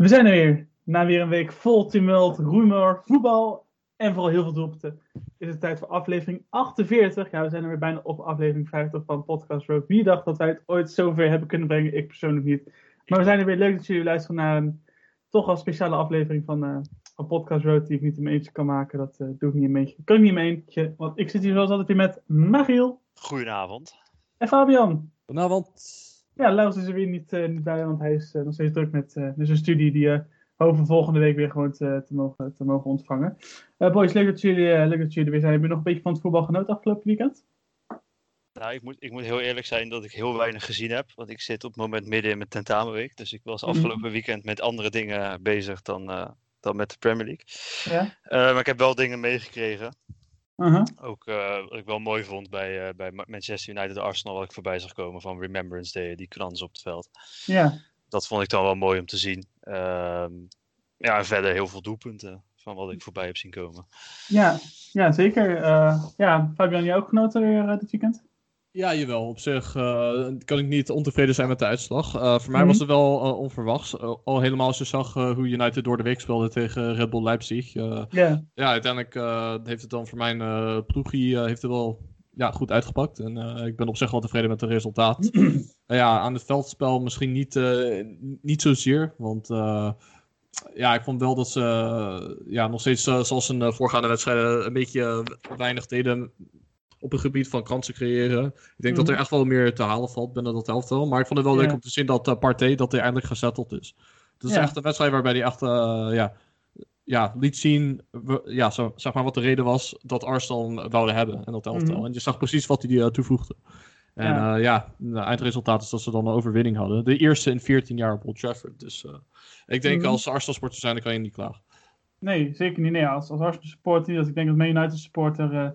We zijn er weer. Na weer een week vol tumult, roemer, voetbal en vooral heel veel doelpunten. Is het tijd voor aflevering 48. Ja, we zijn er weer bijna op aflevering 50 van Podcast Road. Wie dacht dat wij het ooit zover hebben kunnen brengen? Ik persoonlijk niet. Maar we zijn er weer. Leuk dat jullie luisteren naar een toch wel speciale aflevering van, eh, van Podcast Road. Die ik niet in mijn eentje kan maken. Dat eh, doe ik niet in mijn eentje. Kan ik niet in mijn eentje. Want ik zit hier zoals altijd weer met Magiel Goedenavond. en Fabian. Vanavond. Ja, Laus is er weer niet, eh, niet bij, want hij is eh, nog steeds druk met eh, dus een studie die eh hopen volgende week weer gewoon te, te, mogen, te mogen ontvangen. Eh, boys, leuk dat, jullie, eh, leuk dat jullie er weer zijn. Hebben jullie nog een beetje van het voetbal genoten afgelopen weekend? Nou, ik moet, ik moet heel eerlijk zijn dat ik heel weinig gezien heb. Want ik zit op het moment midden in mijn tentamenweek. Dus ik was Mhm. afgelopen weekend met andere dingen bezig dan, eh, dan met de Premier League. Ja. Eh, maar ik heb wel dingen meegekregen. Uh-huh. Ook eh, wat ik wel mooi vond bij, eh, bij Ma- Manchester United Arsenal, wat ik voorbij zag komen van Remembrance Day, die krans op het veld. Ja, Dat vond ik dan wel mooi om te zien. Ehm, ja, en verder heel veel doelpunten van wat ik voorbij heb zien komen. ja, ja zeker. Eh, ja, Fabian, jij ook genoten weer dit weekend? Ja, jawel. Op zich eh, kan ik niet ontevreden zijn met de uitslag. Eh, voor mij Mhm. was het wel eh, onverwachts. Al helemaal als je zag hoe United door de week speelde tegen Red Bull Leipzig. Eh, Ja, ja, uiteindelijk heeft het dan voor mijn ploegie heeft het wel ja, goed uitgepakt. En ik ben op zich wel tevreden met het resultaat. Ja, aan het veldspel misschien niet, niet zozeer. Want ja, ik vond wel dat ze ja, nog steeds zoals in de voorgaande wedstrijden een beetje weinig deden op het gebied van kansen creëren. Ik denk dat er Mhm. echt wel meer te halen valt binnen dat elftal. Maar ik vond het wel Ja. leuk om te zien dat uh, Partey dat hij eindelijk gezetteld is. Het is Ja. echt een wedstrijd waarbij hij echt eh, ja, ja, liet zien we- ja, zo, zeg maar wat de reden was dat Arsenal wilde hebben en dat elftal. Mhm. En je zag precies wat hij uh, toevoegde. En Ja. ja, ja het eindresultaat is dat ze dan een overwinning hadden. De eerste in 14 jaar op Old Trafford. Dus eh, ik denk Mhm. als Arsenal sporter zijn, dan kan je niet klagen. nee, zeker niet. Nee, als, als Arsenal supporter, als ik denk als Man United supporter, eh,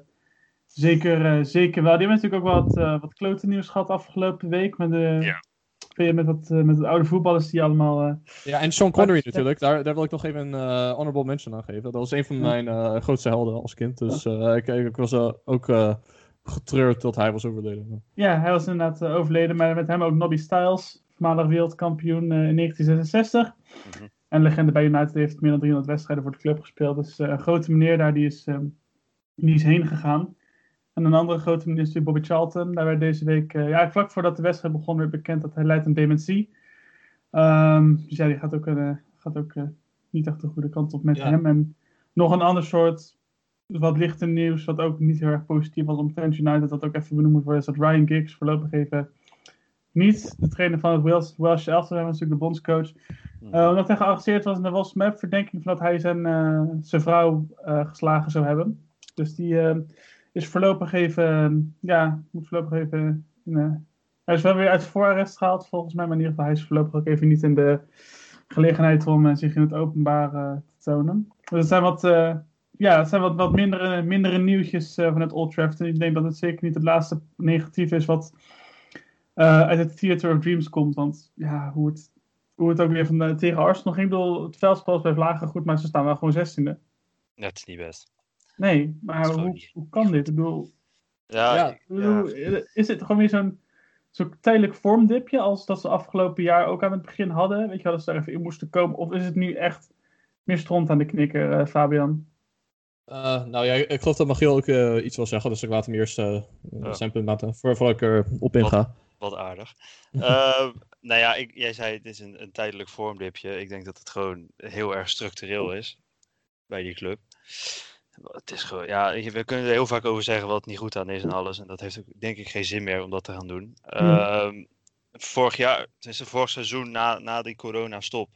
zeker, eh, zeker wel. Die hebben natuurlijk ook wat, eh wat klote nieuws gehad afgelopen week. Met, de, Ja. met, wat, eh, met de oude voetballers die allemaal... eh, Ja, en Sean Connery natuurlijk. Daar, daar wil ik nog even een eh, honorable mention aan geven. Dat was een van mijn eh, grootste helden als kind. Dus eh, ik, ik was ook eh, getreurd dat hij was overleden. Ja, hij was inderdaad overleden, maar met hem ook Nobby Styles, voormalig wereldkampioen eh, in 1966. Mhm. En legende bij United heeft meer dan 300 wedstrijden voor de club gespeeld. Dus eh, een grote meneer daar, die is, ehm, die is heen gegaan. En een andere grote natuurlijk Bobby Charlton. Daar werd deze week, eh, ja, vlak voordat de wedstrijd begon, werd bekend dat hij lijdt aan dementie. Ehm, dus ja, die gaat ook, eh, gaat ook eh, niet echt de goede kant op met Ja. hem. En nog een ander soort wat lichter nieuws, wat ook niet heel erg positief was omtrent United, dat ook even benoemd moet worden, is dat Ryan Giggs voorlopig even niet de trainer van het Wales, Welsh elftal, hij was natuurlijk de bondscoach. Eh, omdat hij gearresteerd was en er was met verdenking van dat hij zijn, zijn vrouw geslagen zou hebben. Dus die eh, is voorlopig even, ja, moet voorlopig even, eh, hij is wel weer uit voorarrest gehaald volgens mij, maar in ieder geval hij is voorlopig ook even niet in de gelegenheid om eh, zich in het openbaar eh, te tonen. Dus zijn wat, ja, het zijn wat, wat mindere, mindere nieuwtjes van het Old Trafford. En ik denk dat het zeker niet het laatste negatief is wat uit het Theater of Dreams komt. Want ja, hoe het, hoe het ook weer van de, tegen Arsenal ging. Ik bedoel, het veldspel is bij Vlagen goed, maar ze staan wel gewoon zestiende. Dat is niet best. Nee, maar hoe, hoe kan dit? Ik bedoel, Ja, Ja, ik- ik bedoel, is het gewoon weer zo'n zo'n tijdelijk vormdipje als dat ze afgelopen jaar ook aan het begin hadden? Weet je wel, dat ze daar even in moesten komen? Of is het nu echt meer stront aan de knikker, eh, Fabian? Eh, nou ja, ik geloof dat Magiel ook eh, iets wil zeggen. Dus ik laat hem eerst eh, Ja. zijn punt laten. Voor, voordat ik erop inga. wat aardig. Ehm, nou ja, ik, jij zei het is een, een tijdelijk vormdipje. Ik denk dat het gewoon heel erg structureel is bij die club. Het is gewoon, ja, we kunnen er heel vaak over zeggen wat niet goed aan is en alles. En dat heeft ook denk ik geen zin meer om dat te gaan doen. Ehm, vorig jaar, tenminste vorig seizoen na, na die corona-stop,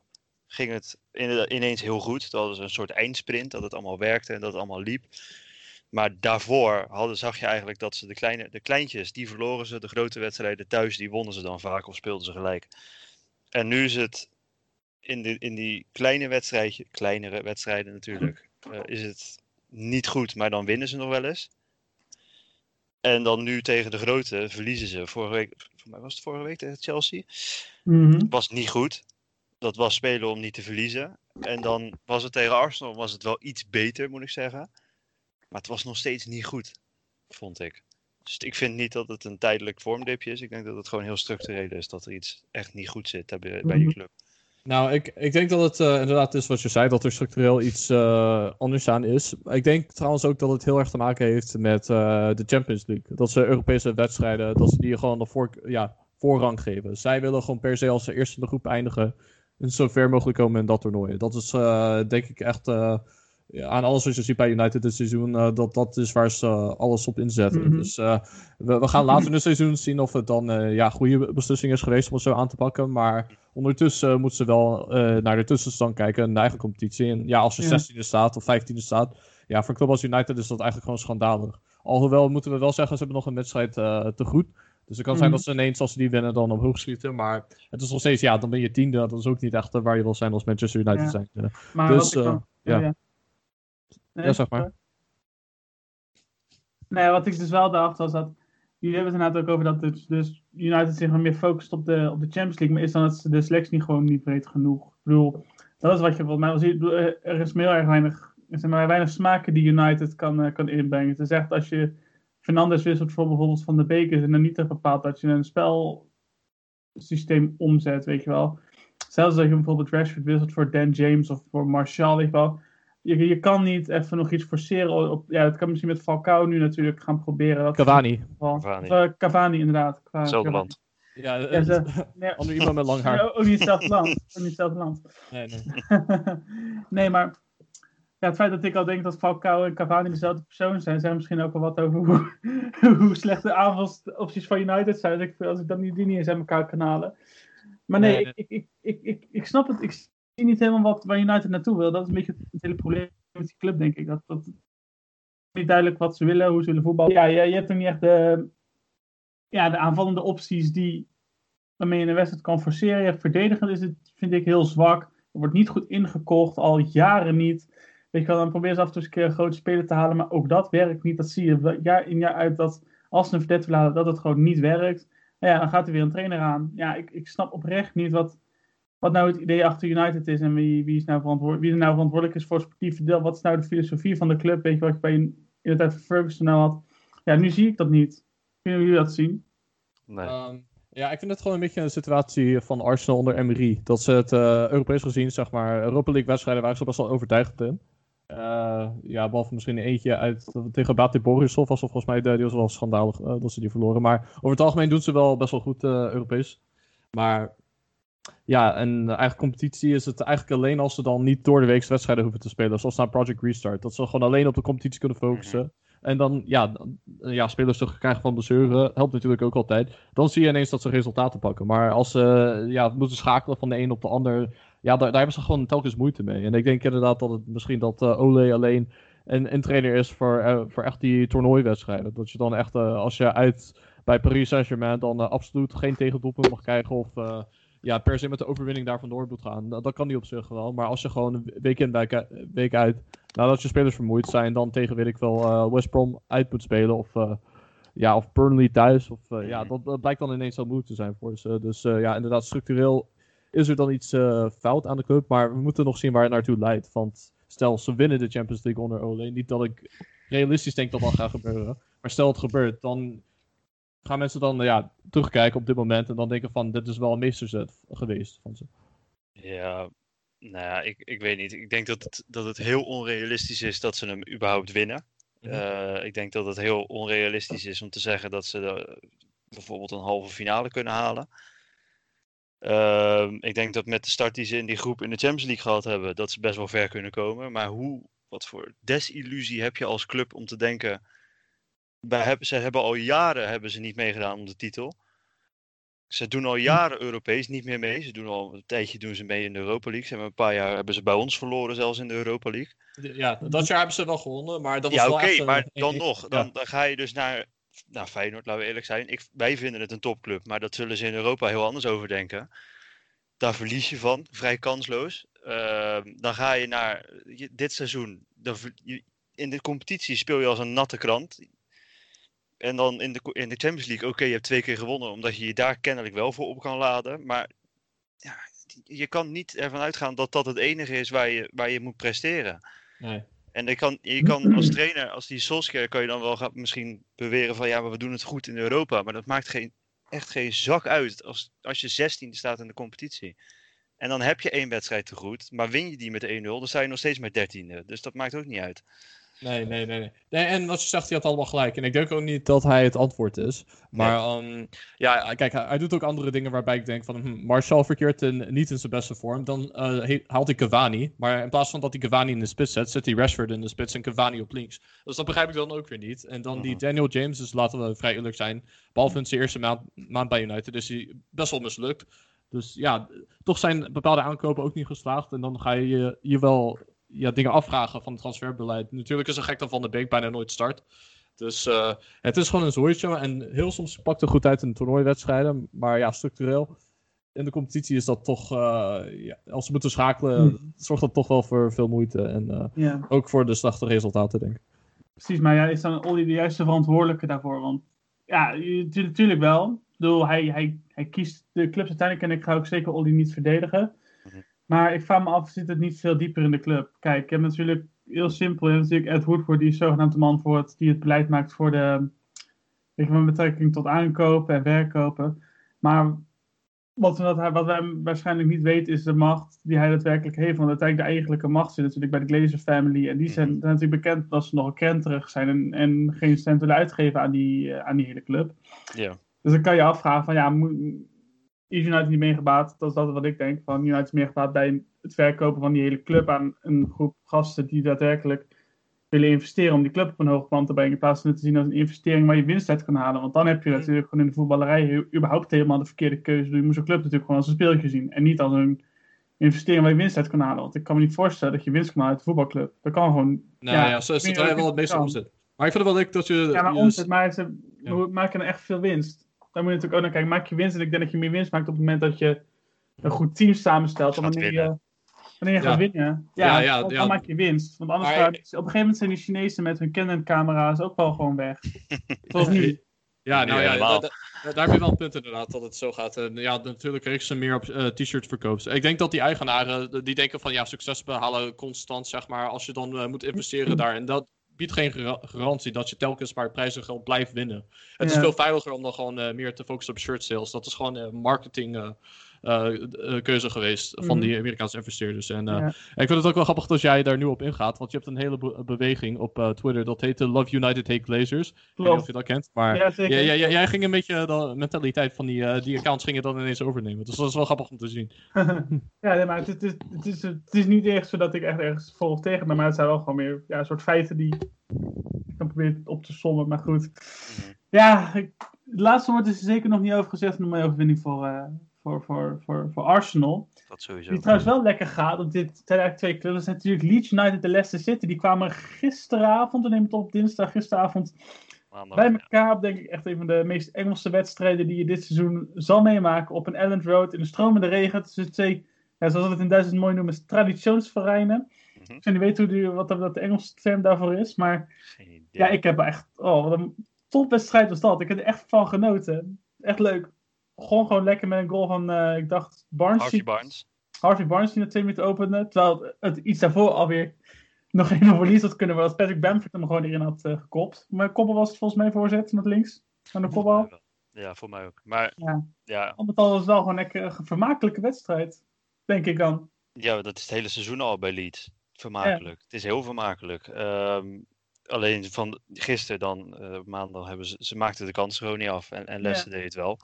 ging het in- ineens heel goed. Dat was een soort eindsprint, dat het allemaal werkte en dat het allemaal liep. Maar daarvoor hadden, zag je eigenlijk dat ze de, kleine, de kleintjes, die verloren ze. De grote wedstrijden thuis, die wonnen ze dan vaak of speelden ze gelijk. En nu is het in, de, in die kleine wedstrijdje, kleinere wedstrijden natuurlijk, eh, is het niet goed, maar dan winnen ze nog wel eens. En dan nu tegen de grote verliezen ze. Vorige week, voor mij was het vorige week tegen Chelsea. Mhm. Was niet goed. Dat was spelen om niet te verliezen. En dan was het tegen Arsenal was het wel iets beter, moet ik zeggen. Maar het was nog steeds niet goed, vond ik. Dus ik vind niet dat het een tijdelijk vormdipje is. Ik denk dat het gewoon heel structureel is. Dat er iets echt niet goed zit bij, bij die Mhm. club. Nou, ik, ik denk dat het eh, inderdaad is wat je zei, dat er structureel iets eh, anders aan is. Ik denk trouwens ook dat het heel erg te maken heeft met eh, de Champions League. Dat ze Europese wedstrijden, dat ze die gewoon de voor, ja, voorrang geven. Zij willen gewoon per se als ze eerst in de groep eindigen en zo ver mogelijk komen in dat toernooi. Dat is denk ik echt aan alles wat je ziet bij United dit seizoen, eh, dat dat is waar ze eh, alles op inzetten. Mhm. Dus eh, we, we gaan later in het seizoen zien of het dan ja, goede beslissing is geweest om het zo aan te pakken. Maar ondertussen moeten ze wel naar de tussenstand kijken in de eigen competitie. En ja, als je Ja. 16e staat of 15e staat, ja, voor een club als United is dat eigenlijk gewoon schandalig. Alhoewel moeten we wel zeggen, ze hebben nog een wedstrijd te goed. Dus het kan zijn Mhm. dat ze ineens, als ze die winnen, dan omhoog schieten. Maar het is nog steeds, ja, dan ben je tiende. Dat is ook niet echt waar je wil zijn als Manchester United Ja. zijn. Maar Dus, wat ik dan, ja. Nee, Ja, zeg maar. Nee, wat ik dus wel dacht was dat. Jullie hebben het inderdaad ook over dat dus, dus United zich meer focust op de, op de Champions League. Maar is dan het, de selectie gewoon niet breed genoeg? Ik bedoel, dat is wat je volgens mij wel ziet. Er is heel erg weinig, er zijn maar weinig smaken die United kan, eh, kan inbrengen. Het is echt als je Fernandes wisselt voor bijvoorbeeld van de Bekers en dan niet echt bepaalt dat je een spelsysteem omzet, weet je wel. Zelfs dat je bijvoorbeeld Rashford wisselt voor Dan James of voor Martial, weet je wel. Je, je kan niet even nog iets forceren. Op, ja, dat kan misschien met Falcao nu natuurlijk gaan proberen. Dat Cavani. Cavani. Of, eh, Cavani, inderdaad. Hetzelfde land. Ja, Ja, eh, ze- nee, ander iemand met lang haar. ook niet hetzelfde land. Ook niet hetzelfde land. Nee, nee. nee, maar ja, het feit dat ik al denk dat Falcao en Cavani dezelfde persoon zijn, zijn misschien ook wel wat over hoe, hoe slecht de aanvalsopties van United zijn. Ik, als ik dat niet, die niet eens aan elkaar kan halen. Maar nee, Nee, ik, ik, ik, ik, ik, ik snap het. Ik niet helemaal wat, waar United naartoe wil. Dat is een beetje het hele probleem met die club, denk ik. Dat, dat niet duidelijk wat ze willen, hoe ze willen voetballen. Ja, je, hebt er niet echt de, ja, de aanvallende opties die, waarmee je een wedstrijd kan forceren. Ja, verdedigend is het, vind ik, heel zwak. Er wordt niet goed ingekocht, al jaren niet. Weet je wel, dan probeer ze af en toe eens een keer grote speler te halen, maar ook dat werkt niet. Dat zie je jaar in jaar uit, dat als ze een verdette willen dat het gewoon niet werkt. Nou ja, dan gaat er weer een trainer aan. Ja, ik, ik snap oprecht niet wat, wat nou het idee achter United is en wie, wie, is nou verantwoord, wie er nou verantwoordelijk is voor het sportieve deel. Wat is nou de filosofie van de club? Weet je wat je bij in de tijd van Ferguson nou had? Ja, nu zie ik dat niet. Kunnen jullie dat zien? Nee. Ehm, ja, ik vind het gewoon een beetje een situatie van Arsenal onder Emery. Dat ze het eh, Europees gezien, zeg maar, Europa League wedstrijden waren ze best wel overtuigend in. Eh, ja, behalve misschien eentje uit tegen Bate Borisov was of volgens mij de, die was wel schandalig eh, dat ze die verloren. Maar over het algemeen doen ze wel best wel goed eh, Europees. Maar ja, een eigen competitie is het eigenlijk alleen als ze dan niet door de weekse wedstrijden hoeven te spelen. Zoals naar Project Restart. Dat ze gewoon alleen op de competitie kunnen focussen. En dan, ja, ja, spelers terug krijgen van blessure. Helpt natuurlijk ook altijd. Dan zie je ineens dat ze resultaten pakken. Maar als ze ja, moeten schakelen van de een op de ander. Ja, daar, daar hebben ze gewoon telkens moeite mee. En ik denk inderdaad dat het misschien dat eh, Ole alleen een, een trainer is voor, eh, voor echt die toernooiwedstrijden. Dat je dan echt, eh, als je uit bij Paris Saint-Germain dan absoluut geen tegendoelpunt mag krijgen. Of ja, per se met de overwinning daar vandoor moet gaan. Dat, kan niet op zich wel. Maar als je gewoon week in, week uit- nadat je spelers vermoeid zijn, dan tegen, weet ik wel, eh, West Brom uit moet spelen. Of, eh, ja, of Burnley thuis. Of, eh, ja, dat, dat blijkt dan ineens zo moeilijk te zijn voor ze. Dus ja, inderdaad, structureel is er dan iets fout aan de club. Maar we moeten nog zien waar het naartoe leidt. Want stel, ze winnen de Champions League onder Ole. Niet dat ik realistisch denk dat dat gaat gebeuren. Maar stel het gebeurt, dan gaan mensen dan ja, terugkijken op dit moment. En dan denken van, dit is wel een meesterzet geweest van ze. Ja, nou ja, ik, ik weet niet. Ik denk dat het, dat het heel onrealistisch is dat ze hem überhaupt winnen. Mhm. Eh, ik denk dat het heel onrealistisch is om te zeggen dat ze de- bijvoorbeeld een halve finale kunnen halen. Ehm, ik denk dat met de start die ze in die groep in de Champions League gehad hebben, dat ze best wel ver kunnen komen. Maar hoe, wat voor desillusie heb je als club om te denken. Wij hebben, ze hebben al jaren hebben ze niet meegedaan om de titel. Ze doen al jaren Europees niet meer mee. Ze doen al een tijdje doen ze mee in de Europa League. Ze hebben een paar jaar hebben ze bij ons verloren, zelfs in de Europa League. Ja, dat jaar hebben ze wel gewonnen, maar dat was Ja, oké, maar dan nog. ja. Dan, dan ga je dus naar, naar Feyenoord, laten we eerlijk zijn. Ik, wij vinden het een topclub, maar dat zullen ze in Europa heel anders over denken. daar verlies je van, vrij kansloos. Ehm, dan ga je naar dit seizoen. Dan, in de competitie speel je als een natte krant. En dan in de, in de Champions League, oké, je hebt twee keer gewonnen, omdat je je daar kennelijk wel voor op kan laden. Maar ja, je kan niet ervan uitgaan dat dat het enige is waar je, waar je moet presteren. Nee. En je kan, je kan als trainer, als die Solskjaer, kan je dan wel gaan, misschien beweren van ja, maar we doen het goed in Europa. Maar dat maakt geen, echt geen zak uit als, als je 16 staat in de competitie. En dan heb je één wedstrijd te goed, maar win je die met 1-0, dan sta je nog steeds met 13e. Dus dat maakt ook niet uit. Nee, nee, nee, nee. nee. En wat je zegt, hij had allemaal gelijk. En ik denk ook niet dat hij het antwoord is. Maar ehm, ja, kijk, hij, hij doet ook andere dingen waarbij ik denk van... Hm, Marcel verkeert in, niet in zijn beste vorm. Dan eh, haalt hij Cavani. Maar in plaats van dat hij Cavani in de spits zet, zet hij Rashford in de spits en Cavani op links. Dus dat begrijp ik dan ook weer niet. En dan die Mhm. Daniel James, dus laten we vrij eerlijk zijn. Behalve in zijn eerste maand, maand bij United is hij best wel mislukt. Dus ja, toch zijn bepaalde aankopen ook niet geslaagd. En dan ga je je, je wel ja, dingen afvragen van het transferbeleid. Natuurlijk is een gek dat Van de Beek bijna nooit start. Dus eh, het is gewoon een zooitje. En heel soms pakt het goed uit in toernooiwedstrijden. Maar ja, structureel in de competitie is dat toch... eh, ja, als ze moeten schakelen, Hmm. zorgt dat toch wel voor veel moeite. En eh, ook voor de slechte resultaten, denk ik. precies. Maar ja, is dan Olly de juiste verantwoordelijke daarvoor? Want ja, natuurlijk wel. Ik bedoel, hij, hij, hij kiest de clubs uiteindelijk en ik ga ook zeker Olly niet verdedigen. Maar ik vraag me af, zit het niet veel dieper in de club? Kijk, ik heb natuurlijk heel simpel. Je hebt natuurlijk Ed Woodward, die is zogenaamd de man voor het, die het beleid maakt voor de, je, met betrekking tot aankopen en verkopen. Maar wat, wat, hij, wat wij waarschijnlijk niet weten, is de macht die hij daadwerkelijk heeft. Want uiteindelijk de eigenlijke macht zit natuurlijk bij de Glazer family. En die zijn, Mhm. zijn natuurlijk bekend dat ze nogal krenterig zijn en, en geen cent willen uitgeven aan die, eh, aan die hele club. Ja. Dus dan kan je afvragen van ja, moet, is United niet meegebaat? Dat is dat wat ik denk. Van United is meegebaat bij het verkopen van die hele club aan een groep gasten die daadwerkelijk willen investeren om die club op een hoog plan te brengen. In plaats van het te zien als een investering waar je winst uit kan halen. Want dan heb je Mhm. natuurlijk gewoon in de voetballerij überhaupt helemaal de verkeerde keuze. Je moet zo'n club natuurlijk gewoon als een speeltje zien. En niet als een investering waar je winst uit kan halen. Want ik kan me niet voorstellen dat je winst kan halen uit een voetbalclub. Dat kan gewoon. Nou ja, Ja, zo, ik zo weet draai je niet wel het meeste omzet. Maar ik vind het wel leuk dat je... Ja, maar omzet, maar ze maken er echt veel winst. Dan moet je natuurlijk ook naar kijken. Maak je winst en ik denk dat je meer winst maakt op het moment dat je een goed team samenstelt. Dan Gaat wanneer je, winnen. wanneer je Ja. gaat winnen. Ja, Ja, ja, dan, maak je winst. Want anders Maar- gaan, op een gegeven moment zijn die Chinezen met hun Canon-camera's ook wel gewoon weg. Zoals nu. Ja, nou ja, helemaal. da- da- daar heb je wel een punt inderdaad dat het zo gaat. En ja, natuurlijk richten ze meer op eh, t-shirts verkoopt. Ik denk dat die eigenaren, die denken van ja, succes behalen constant, zeg maar, als je dan eh, moet investeren daar. En dat biedt geen gara- garantie dat je telkens maar prijzengeld blijft winnen. Het is veel veiliger om dan gewoon eh, meer te focussen op shirt sales. Dat is gewoon marketing eh, eh, eh, keuze geweest van Mhm. die Amerikaanse investeerders. En eh, Ja. ik vind het ook wel grappig dat jij daar nu op ingaat, want je hebt een hele be- beweging op eh, Twitter, dat heet de Love United Hate Glazers. Ik weet niet of Klopt. je dat kent, maar... Ja, zeker. Ja, ja, ja, jij ging een beetje de mentaliteit van die, eh, die accounts gingen dan ineens overnemen. Dus dat is wel grappig om te zien. ja, nee, maar het, het, is, het, is, het is niet echt zo dat ik echt ergens of tegen ben, maar het zijn wel gewoon meer ja, een soort feiten die ik kan proberen op te sommen. Maar goed. Mhm. Ja, ik, het laatste woord is er zeker nog niet over gezegd. Noem maar overwinning voor, eh, voor, voor, voor, voor Arsenal. Dat sowieso. Die trouwens wel lekker gaat, want dit zijn eigenlijk twee clubs. Dat zijn natuurlijk Leeds United en Leicester City. Die kwamen gisteravond, we nemen het op dinsdag, gisteravond Maandag, bij elkaar op, denk ik, echt een van de meest Engelse wedstrijden die je dit seizoen zal meemaken. Op een Elland Road in de stromende regen. Tussen twee, ja, zoals we het in Duitsland mooi noemen, traditionsvereinen. Mhm. Ik zou niet weten hoe die, wat dat de Engelse term daarvoor is, maar ja, ik heb echt, oh, wat een topwedstrijd was dat. Ik heb er echt van genoten. Echt leuk. Gewoon, gewoon lekker met een goal van, eh, ik dacht, Barnes. Harvey Barnes. Harvey Barnes die na twee minuten opende. Terwijl het, iets daarvoor alweer nog een verlies had kunnen worden. Als Patrick Bamford hem gewoon erin had eh, gekopt. Maar koppel was het volgens mij voorzet met links. Aan de kopbal. Ja, voor mij ook. Maar Ja. ja, Al met al was het wel gewoon lekker een vermakelijke wedstrijd. Denk ik dan. ja, dat is het hele seizoen al bij Leeds. Vermakelijk. Het is heel vermakelijk. Ehm, alleen van gisteren dan, eh, maandag, hebben ze, ze maakten de kans gewoon niet af. En, en Leicester deed het wel.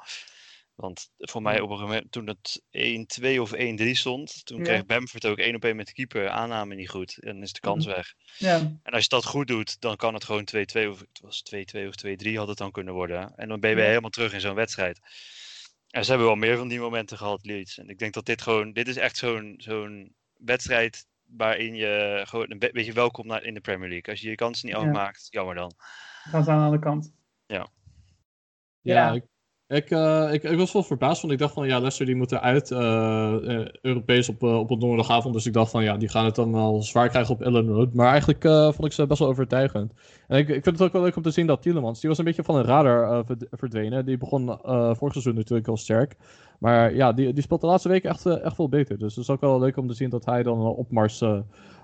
Want voor mij op een gegeven moment, toen het 1-2 of 1-3 stond, toen Ja. kreeg Bamford ook 1 op 1 met de keeper. Aanname niet goed. En is de kans Mhm. weg. Ja, En als je dat goed doet, dan kan het gewoon 2-2 of het was 2-2 of 2-3 had het dan kunnen worden. En dan ben je Ja. helemaal terug in zo'n wedstrijd. En ze hebben wel meer van die momenten gehad, Leeds. En ik denk dat dit gewoon, dit is echt zo'n zo'n wedstrijd waarin je gewoon een be- beetje welkom naar in de Premier League. Als je je kansen niet Ja. afmaakt, jammer dan. gaan ze aan de andere kant. Ja, Ja. Ik, Ik, eh, ik, ik was wel verbaasd, want ik dacht van ja, Leicester die moeten uit eh, eh, Europees op, op een donderdagavond. Dus ik dacht van ja, die gaan het dan wel zwaar krijgen op Ellen Road. Maar eigenlijk vond ik ze best wel overtuigend. En ik, ik vind het ook wel leuk om te zien dat Tielemans, die was een beetje van een radar verd- verdwenen. Die begon vorig seizoen natuurlijk al sterk. Maar ja, die, die speelt de laatste weken echt, echt wel beter. Dus het is ook wel leuk om te zien dat hij dan een opmars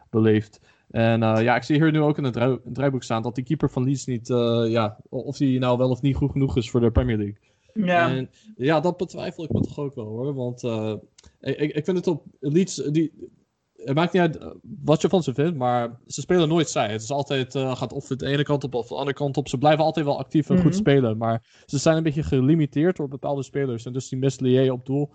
beleeft. En ja, ik zie hier nu ook in het draaiboek staan dat die keeper van Leeds niet, ja, of die nou wel of niet goed genoeg is voor de Premier League. Ja, En ja, dat betwijfel ik me toch ook wel hoor. Want eh, ik, ik vind het op Leeds. Die, het maakt niet uit eh, wat je van ze vindt, maar ze spelen nooit zij. Het is altijd, eh, gaat of de ene kant op of de andere kant op. Ze blijven altijd wel actief en goed Mhm. spelen. Maar ze zijn een beetje gelimiteerd door bepaalde spelers. En dus die Meslier op doel.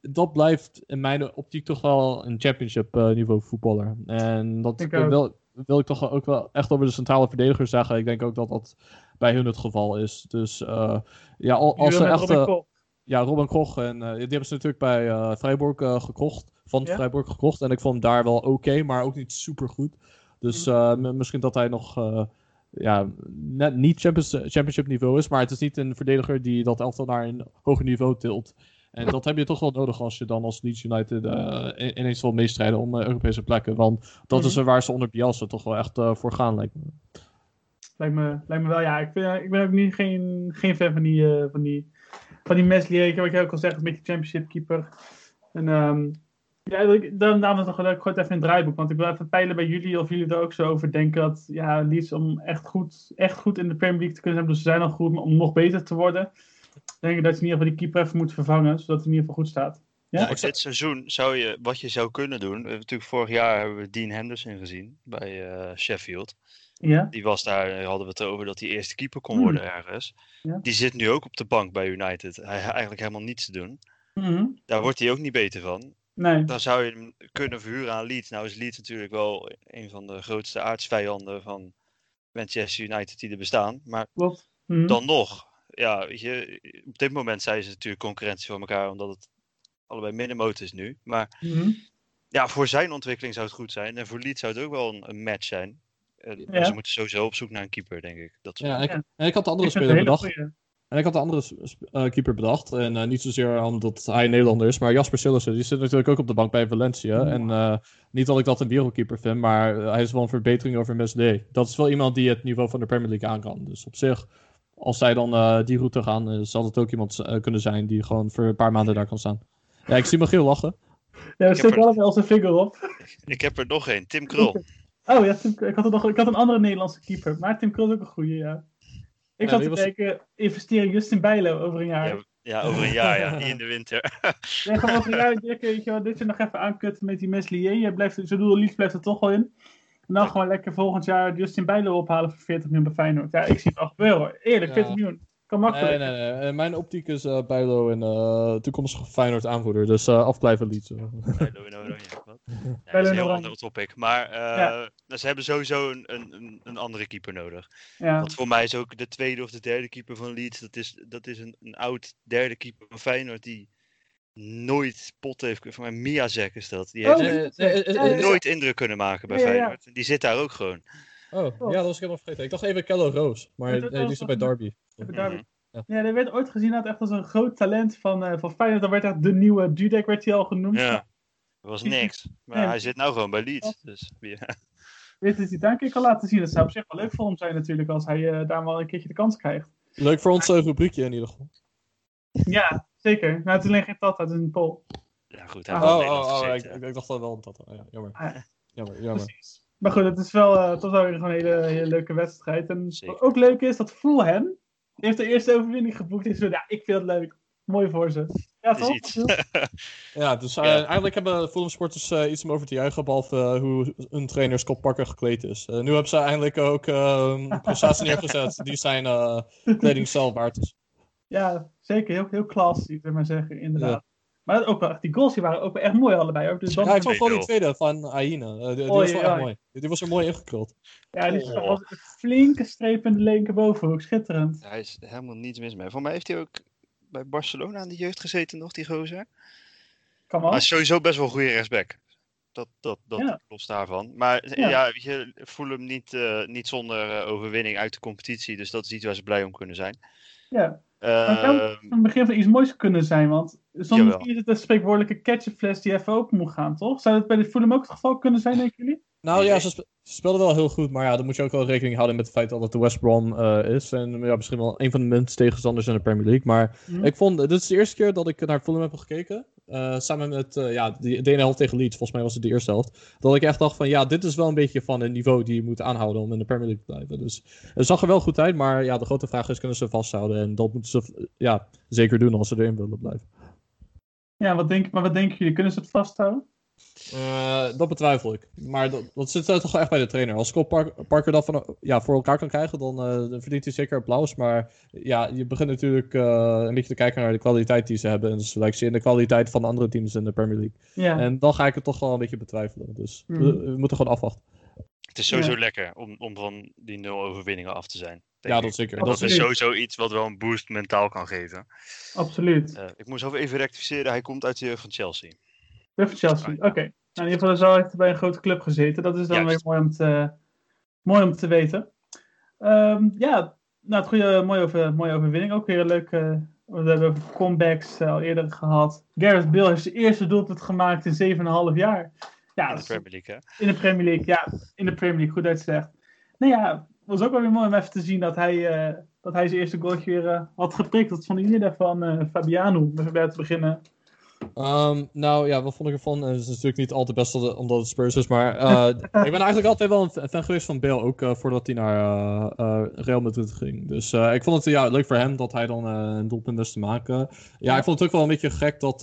Dat blijft in mijn optiek toch wel een championship niveau voetballer. En dat Ik wil, wil ik toch ook wel echt over de centrale verdedigers zeggen. Ik denk ook dat dat bij hun het geval is. Dus eh, ja, al- als ze echt... Robin eh, ja, Robin Koch. En eh, die hebben ze natuurlijk bij Freiburg gekocht. Van Ja? Freiburg gekocht. En ik vond hem daar wel oké, maar ook niet super goed. Dus eh, m- misschien dat hij nog ja, net niet Champions, championship niveau is. Maar het is niet een verdediger die dat elftal naar een hoger niveau tilt. En dat heb je toch wel nodig als je dan als Leeds United ineens wil meestrijden om Europese plekken. Want dat is Mhm. er waar ze onder Bielsa toch wel echt voor gaan, lijkt me. Lijkt me, lijkt me wel, ja. Ik, vind, ik ben ook niet, geen, geen fan van die, eh, van die, van die Meslier. Wat je ook al zegt, een beetje championship keeper. En ehm ja, ik- dan het leuk, gewoon even in het draaiboek. Want ik wil even peilen bij jullie of jullie er ook zo over denken dat ja, Leeds om echt goed, echt goed in de Premier League te kunnen zijn. Dus ze zijn al goed, maar om nog beter te worden. Denk ik dat je in ieder geval die keeper even moet vervangen, zodat hij in ieder geval goed staat. Ja? Dit seizoen zou je, wat je zou kunnen doen. We natuurlijk vorig jaar hebben we Dean Henderson gezien bij eh, Sheffield. Ja? Die was daar, eh, hadden we het over dat hij eerste keeper kon Hmm. worden ergens. Ja. Die zit nu ook op de bank bij United. Hij heeft eigenlijk helemaal niets te doen. Mhm. Daar wordt hij ook niet beter van. Nee. Dan zou je hem kunnen verhuren aan Leeds. Nou is Leeds natuurlijk wel een van de grootste aardsvijanden van Manchester United die er bestaan. Maar. Mhm. dan nog, ja, weet je, op dit moment zijn ze natuurlijk concurrentie voor elkaar, omdat het allebei middenmoot is nu. Maar ja, voor zijn ontwikkeling zou het goed zijn. En voor Leeds zou het ook wel een, een match zijn. En, Ja. ze moeten sowieso op zoek naar een keeper, denk ik. Dat Ja, wel- ik, en ik had de andere Ik speler een bedacht. goeie. En ik had de andere eh, keeper bedacht. En eh, niet zozeer omdat hij Nederlander is, maar Jasper Sillissen. Die zit natuurlijk ook op de bank bij Valencia. En eh, niet dat ik dat een wereldkeeper vind, maar eh, hij is wel een verbetering over Meslier. Dat is wel iemand die het niveau van de Premier League aan kan. Dus op zich, als zij dan eh, die route gaan, zal het ook iemand kunnen zijn die gewoon voor een paar maanden daar kan staan. Ja, ik zie Michiel lachen. Ja, we er- allemaal onze vinger op. Ik heb er nog één, Tim Krul. Oh ja, Tim, ik, had nog, ik had een andere Nederlandse keeper. Maar Tim Krul is ook een goede, ja. Ik Ja, zat te was- denken, investeren in Justin Bijlo over een jaar. Ja, ja, over een jaar, ja, in de winter. Ja, gewoon over een jaar, Dirk, weet je wel, dit je nog even aankutten met die Meslier. Je blijft, zo doel lief blijft er toch wel in. En dan gewoon lekker volgend jaar Justin Bijlo ophalen voor 40 miljoen bij Feyenoord. Ja, ik zie het al gebeuren hoor. Eerlijk, Ja. 40 miljoen. Kan Nee, makkelijk. nee, nee. Eh, Mijn optiek is eh Bijlo en eh toekomstige Feyenoord aanvoerder. Dus eh afblijven Leeds. Bijlo in Oranje, wat? Ja, Bijlo dat is een heel Oranje. ander topic. Maar eh, Ja. nou, ze hebben sowieso een, een, een, andere keeper nodig. Ja. Want voor mij is ook de tweede of de derde keeper van Leeds, dat is, dat is een, een oud derde keeper van Feyenoord die nooit pot heeft. Voor mij Miazek is dat. Die heeft Oh, eh, nooit indruk kunnen maken bij Ja. Feyenoord. Die zit daar ook gewoon. Oh, ja, dat was ik helemaal vergeten. Ik dacht even Kello Roos, maar nee, die zit bij nog- Derby. Even daar- Mhm. Ja. Ja, die werd ooit gezien had echt als een groot talent van, eh van Feyenoord. Dan werd echt de nieuwe Dudek werd hij al genoemd. Ja, dat was niks. Maar Nee. hij zit nou gewoon bij Leeds. Dus, ja. Weet je, die daar een keer kan laten zien. Dat zou op zich wel leuk voor hem zijn natuurlijk, als hij eh, daar wel een keertje de kans krijgt. Leuk voor ons eh, rubriekje in ieder geval. Ja, zeker. Maar het is alleen geen tat, het is een pol. ja, goed. Hij Oh, heeft Oh, Nederland oh, oh, ik, gezeten. ik, ik dacht dat wel dat. Ja, jammer. Ah, Jammer, jammer. Precies. Maar goed, het is wel, eh, toch wel weer gewoon een hele, hele leuke wedstrijd. En Zeker. wat ook leuk is, dat Fulham die heeft de eerste overwinning geboekt. En zo, ja, ik vind het leuk. Mooi voor ze. Ja, toch? iets. Ja, dus eh, Ja. eigenlijk hebben Fulham sporters eh, iets om over te juichen, behalve eh, hoe een trainer Scott Parker gekleed is. Eh, nu hebben ze eindelijk ook eh, een prestatie neergezet die zijn eh kleding zelf waard is. Ja, zeker. Heel, heel classy, zou ik maar zeggen, inderdaad. Maar ook wel, echt, die goals die waren ook wel echt mooi allebei. Ook. Dus dan, Ja, ik vond 2-0. vooral die tweede van Aina. Eh, die, was wel echt mooi. Die, was er mooi ingekruld. ja, die Oh. was een flinke streep in de linkerbovenhoek. Schitterend. Hij is helemaal niets mis mee. Voor mij heeft hij ook bij Barcelona aan de jeugd gezeten nog, die gozer. Kan Maar wel. hij is sowieso best wel een goede rechtsback. Dat, dat, dat Ja. los daarvan. Maar Ja. ja, weet je voel hem niet, eh, niet zonder eh, overwinning uit de competitie. Dus dat is iets waar ze blij om kunnen zijn. Ja. Het zou Ehm, een begin van iets moois kunnen zijn, want soms is het een spreekwoordelijke ketchupfles die even open moet gaan, toch? Zou dat bij de Fulham ook het geval kunnen zijn, denken jullie? Nou ja, ze, spe- ze speelden wel heel goed, maar ja, dan moet je ook wel rekening houden met het feit dat het de West Brom eh, is. En ja, misschien wel een van de minst tegenstanders in de Premier League. Maar Mhm. ik vond, dit is de eerste keer dat ik naar Fulham heb gekeken. eh, samen met eh, ja, die, de ene helft tegen Leeds, volgens mij was het de eerste helft. Dat ik echt dacht van ja, dit is wel een beetje van een niveau die je moet aanhouden om in de Premier League te blijven. Dus het zag er wel goed uit, maar ja, de grote vraag is, kunnen ze vasthouden? En dat moeten ze ja, zeker doen als ze erin willen blijven. Ja, wat denk, maar wat denken jullie? Kunnen ze het vasthouden? Eh, dat betwijfel ik. Maar dat, dat zit toch wel echt bij de trainer. Als Scott Park- Parker dat van, ja, voor elkaar kan krijgen, dan, eh, dan verdient hij zeker applaus. Maar ja, je begint natuurlijk eh, een beetje te kijken naar de kwaliteit die ze hebben. En dus lijkt ze in de kwaliteit van de andere teams in de Premier League. Ja. En dan ga ik het toch wel een beetje betwijfelen. Dus Mhm. we, we moeten gewoon afwachten. Het is sowieso Ja. lekker om, om van die nul overwinningen af te zijn. Ja, dat is zeker. Dat Dat is sowieso iets wat wel een boost mentaal kan geven. Absoluut. Eh, ik moest over even rectificeren. Hij komt uit de jeugd van Chelsea. Weer van Chelsea. Oké. Nou, in ieder geval zo heeft hij bij een grote club gezeten. Dat is dan Juist. weer mooi om te, mooi om te weten. Ehm, ja, nou, het goede, mooie, over, mooie overwinning. Ook weer een leuke. We hebben comebacks eh, al eerder gehad. Gareth Bale heeft zijn eerste doelpunt gemaakt in 7,5 jaar. Ja, in de Premier League, hè? in de Premier League. Ja, in de Premier League, goed uitgezegd. Nou ja, het was ook wel weer mooi om even te zien dat hij, eh, dat hij zijn eerste goaltje weer eh, had geprikt. Wat vonden jullie daarvan, Fabiano? Om even bij te beginnen. Ehm, nou ja, wat vond ik ervan? Eh, Het is natuurlijk niet al te best omdat het Spurs is, maar eh, ik ben eigenlijk altijd wel een fan- geweest van Bale, ook eh, voordat hij naar eh, Real Madrid ging. Dus ik vond het ja, leuk voor hem dat hij dan een doelpunt wist te maken. Ja, ik vond het ook wel een beetje gek dat,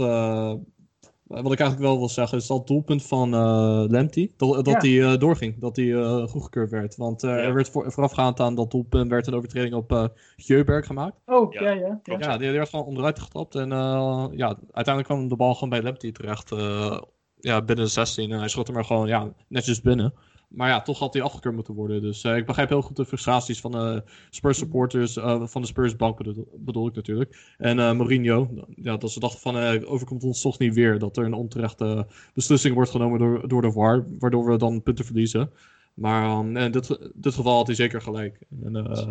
wat ik eigenlijk wel wil zeggen, is dat doelpunt van eh Lemty, dat, dat Ja. die eh, doorging, dat die eh, goedgekeurd werd. Want eh, Ja. er werd voor, voorafgaand aan dat doelpunt werd een overtreding op eh Geuberg gemaakt. Oh, Ja, ja, ja. ja. die, die werd gewoon onderuit gestapt. En eh, ja, uiteindelijk kwam de bal gewoon bij Lepty terecht. eh, ja, binnen de 16. En hij schoot hem er gewoon ja, netjes binnen. Maar ja, toch had hij afgekeurd moeten worden. Dus eh, ik begrijp heel goed de frustraties van de Spurs supporters. eh, van de Spurs bank bedoel, ik natuurlijk. En eh Mourinho. Ja, dat ze dachten van eh, overkomt ons toch niet weer. Dat er een onterechte beslissing wordt genomen door, door de VAR. Waardoor we dan punten verliezen. Maar ehm, in dit, dit geval had hij zeker gelijk. En, eh,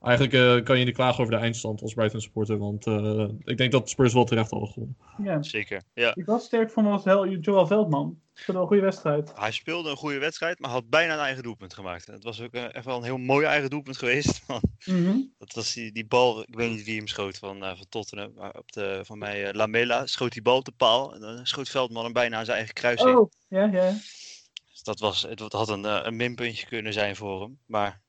Eigenlijk eh, kan je niet klagen over de eindstand als Brighton supporter, want eh, ik denk dat Spurs wel terecht hadden gewonnen. ja. Zeker. Ja. Ik was sterk van was Joel Veldman. Was een goede wedstrijd. Hij speelde een goede wedstrijd, maar had bijna een eigen doelpunt gemaakt. Het was ook eh, echt wel een heel mooi eigen doelpunt geweest. Want Mhm. dat was die, die bal, ik weet niet wie hem schoot van, eh, van Tottenham, maar op de, van mij eh, Lamela schoot die bal op de paal. En dan schoot Veldman hem bijna aan zijn eigen kruis in. Oh, ja, ja. Dus dat was, het had een, een minpuntje kunnen zijn voor hem. Maar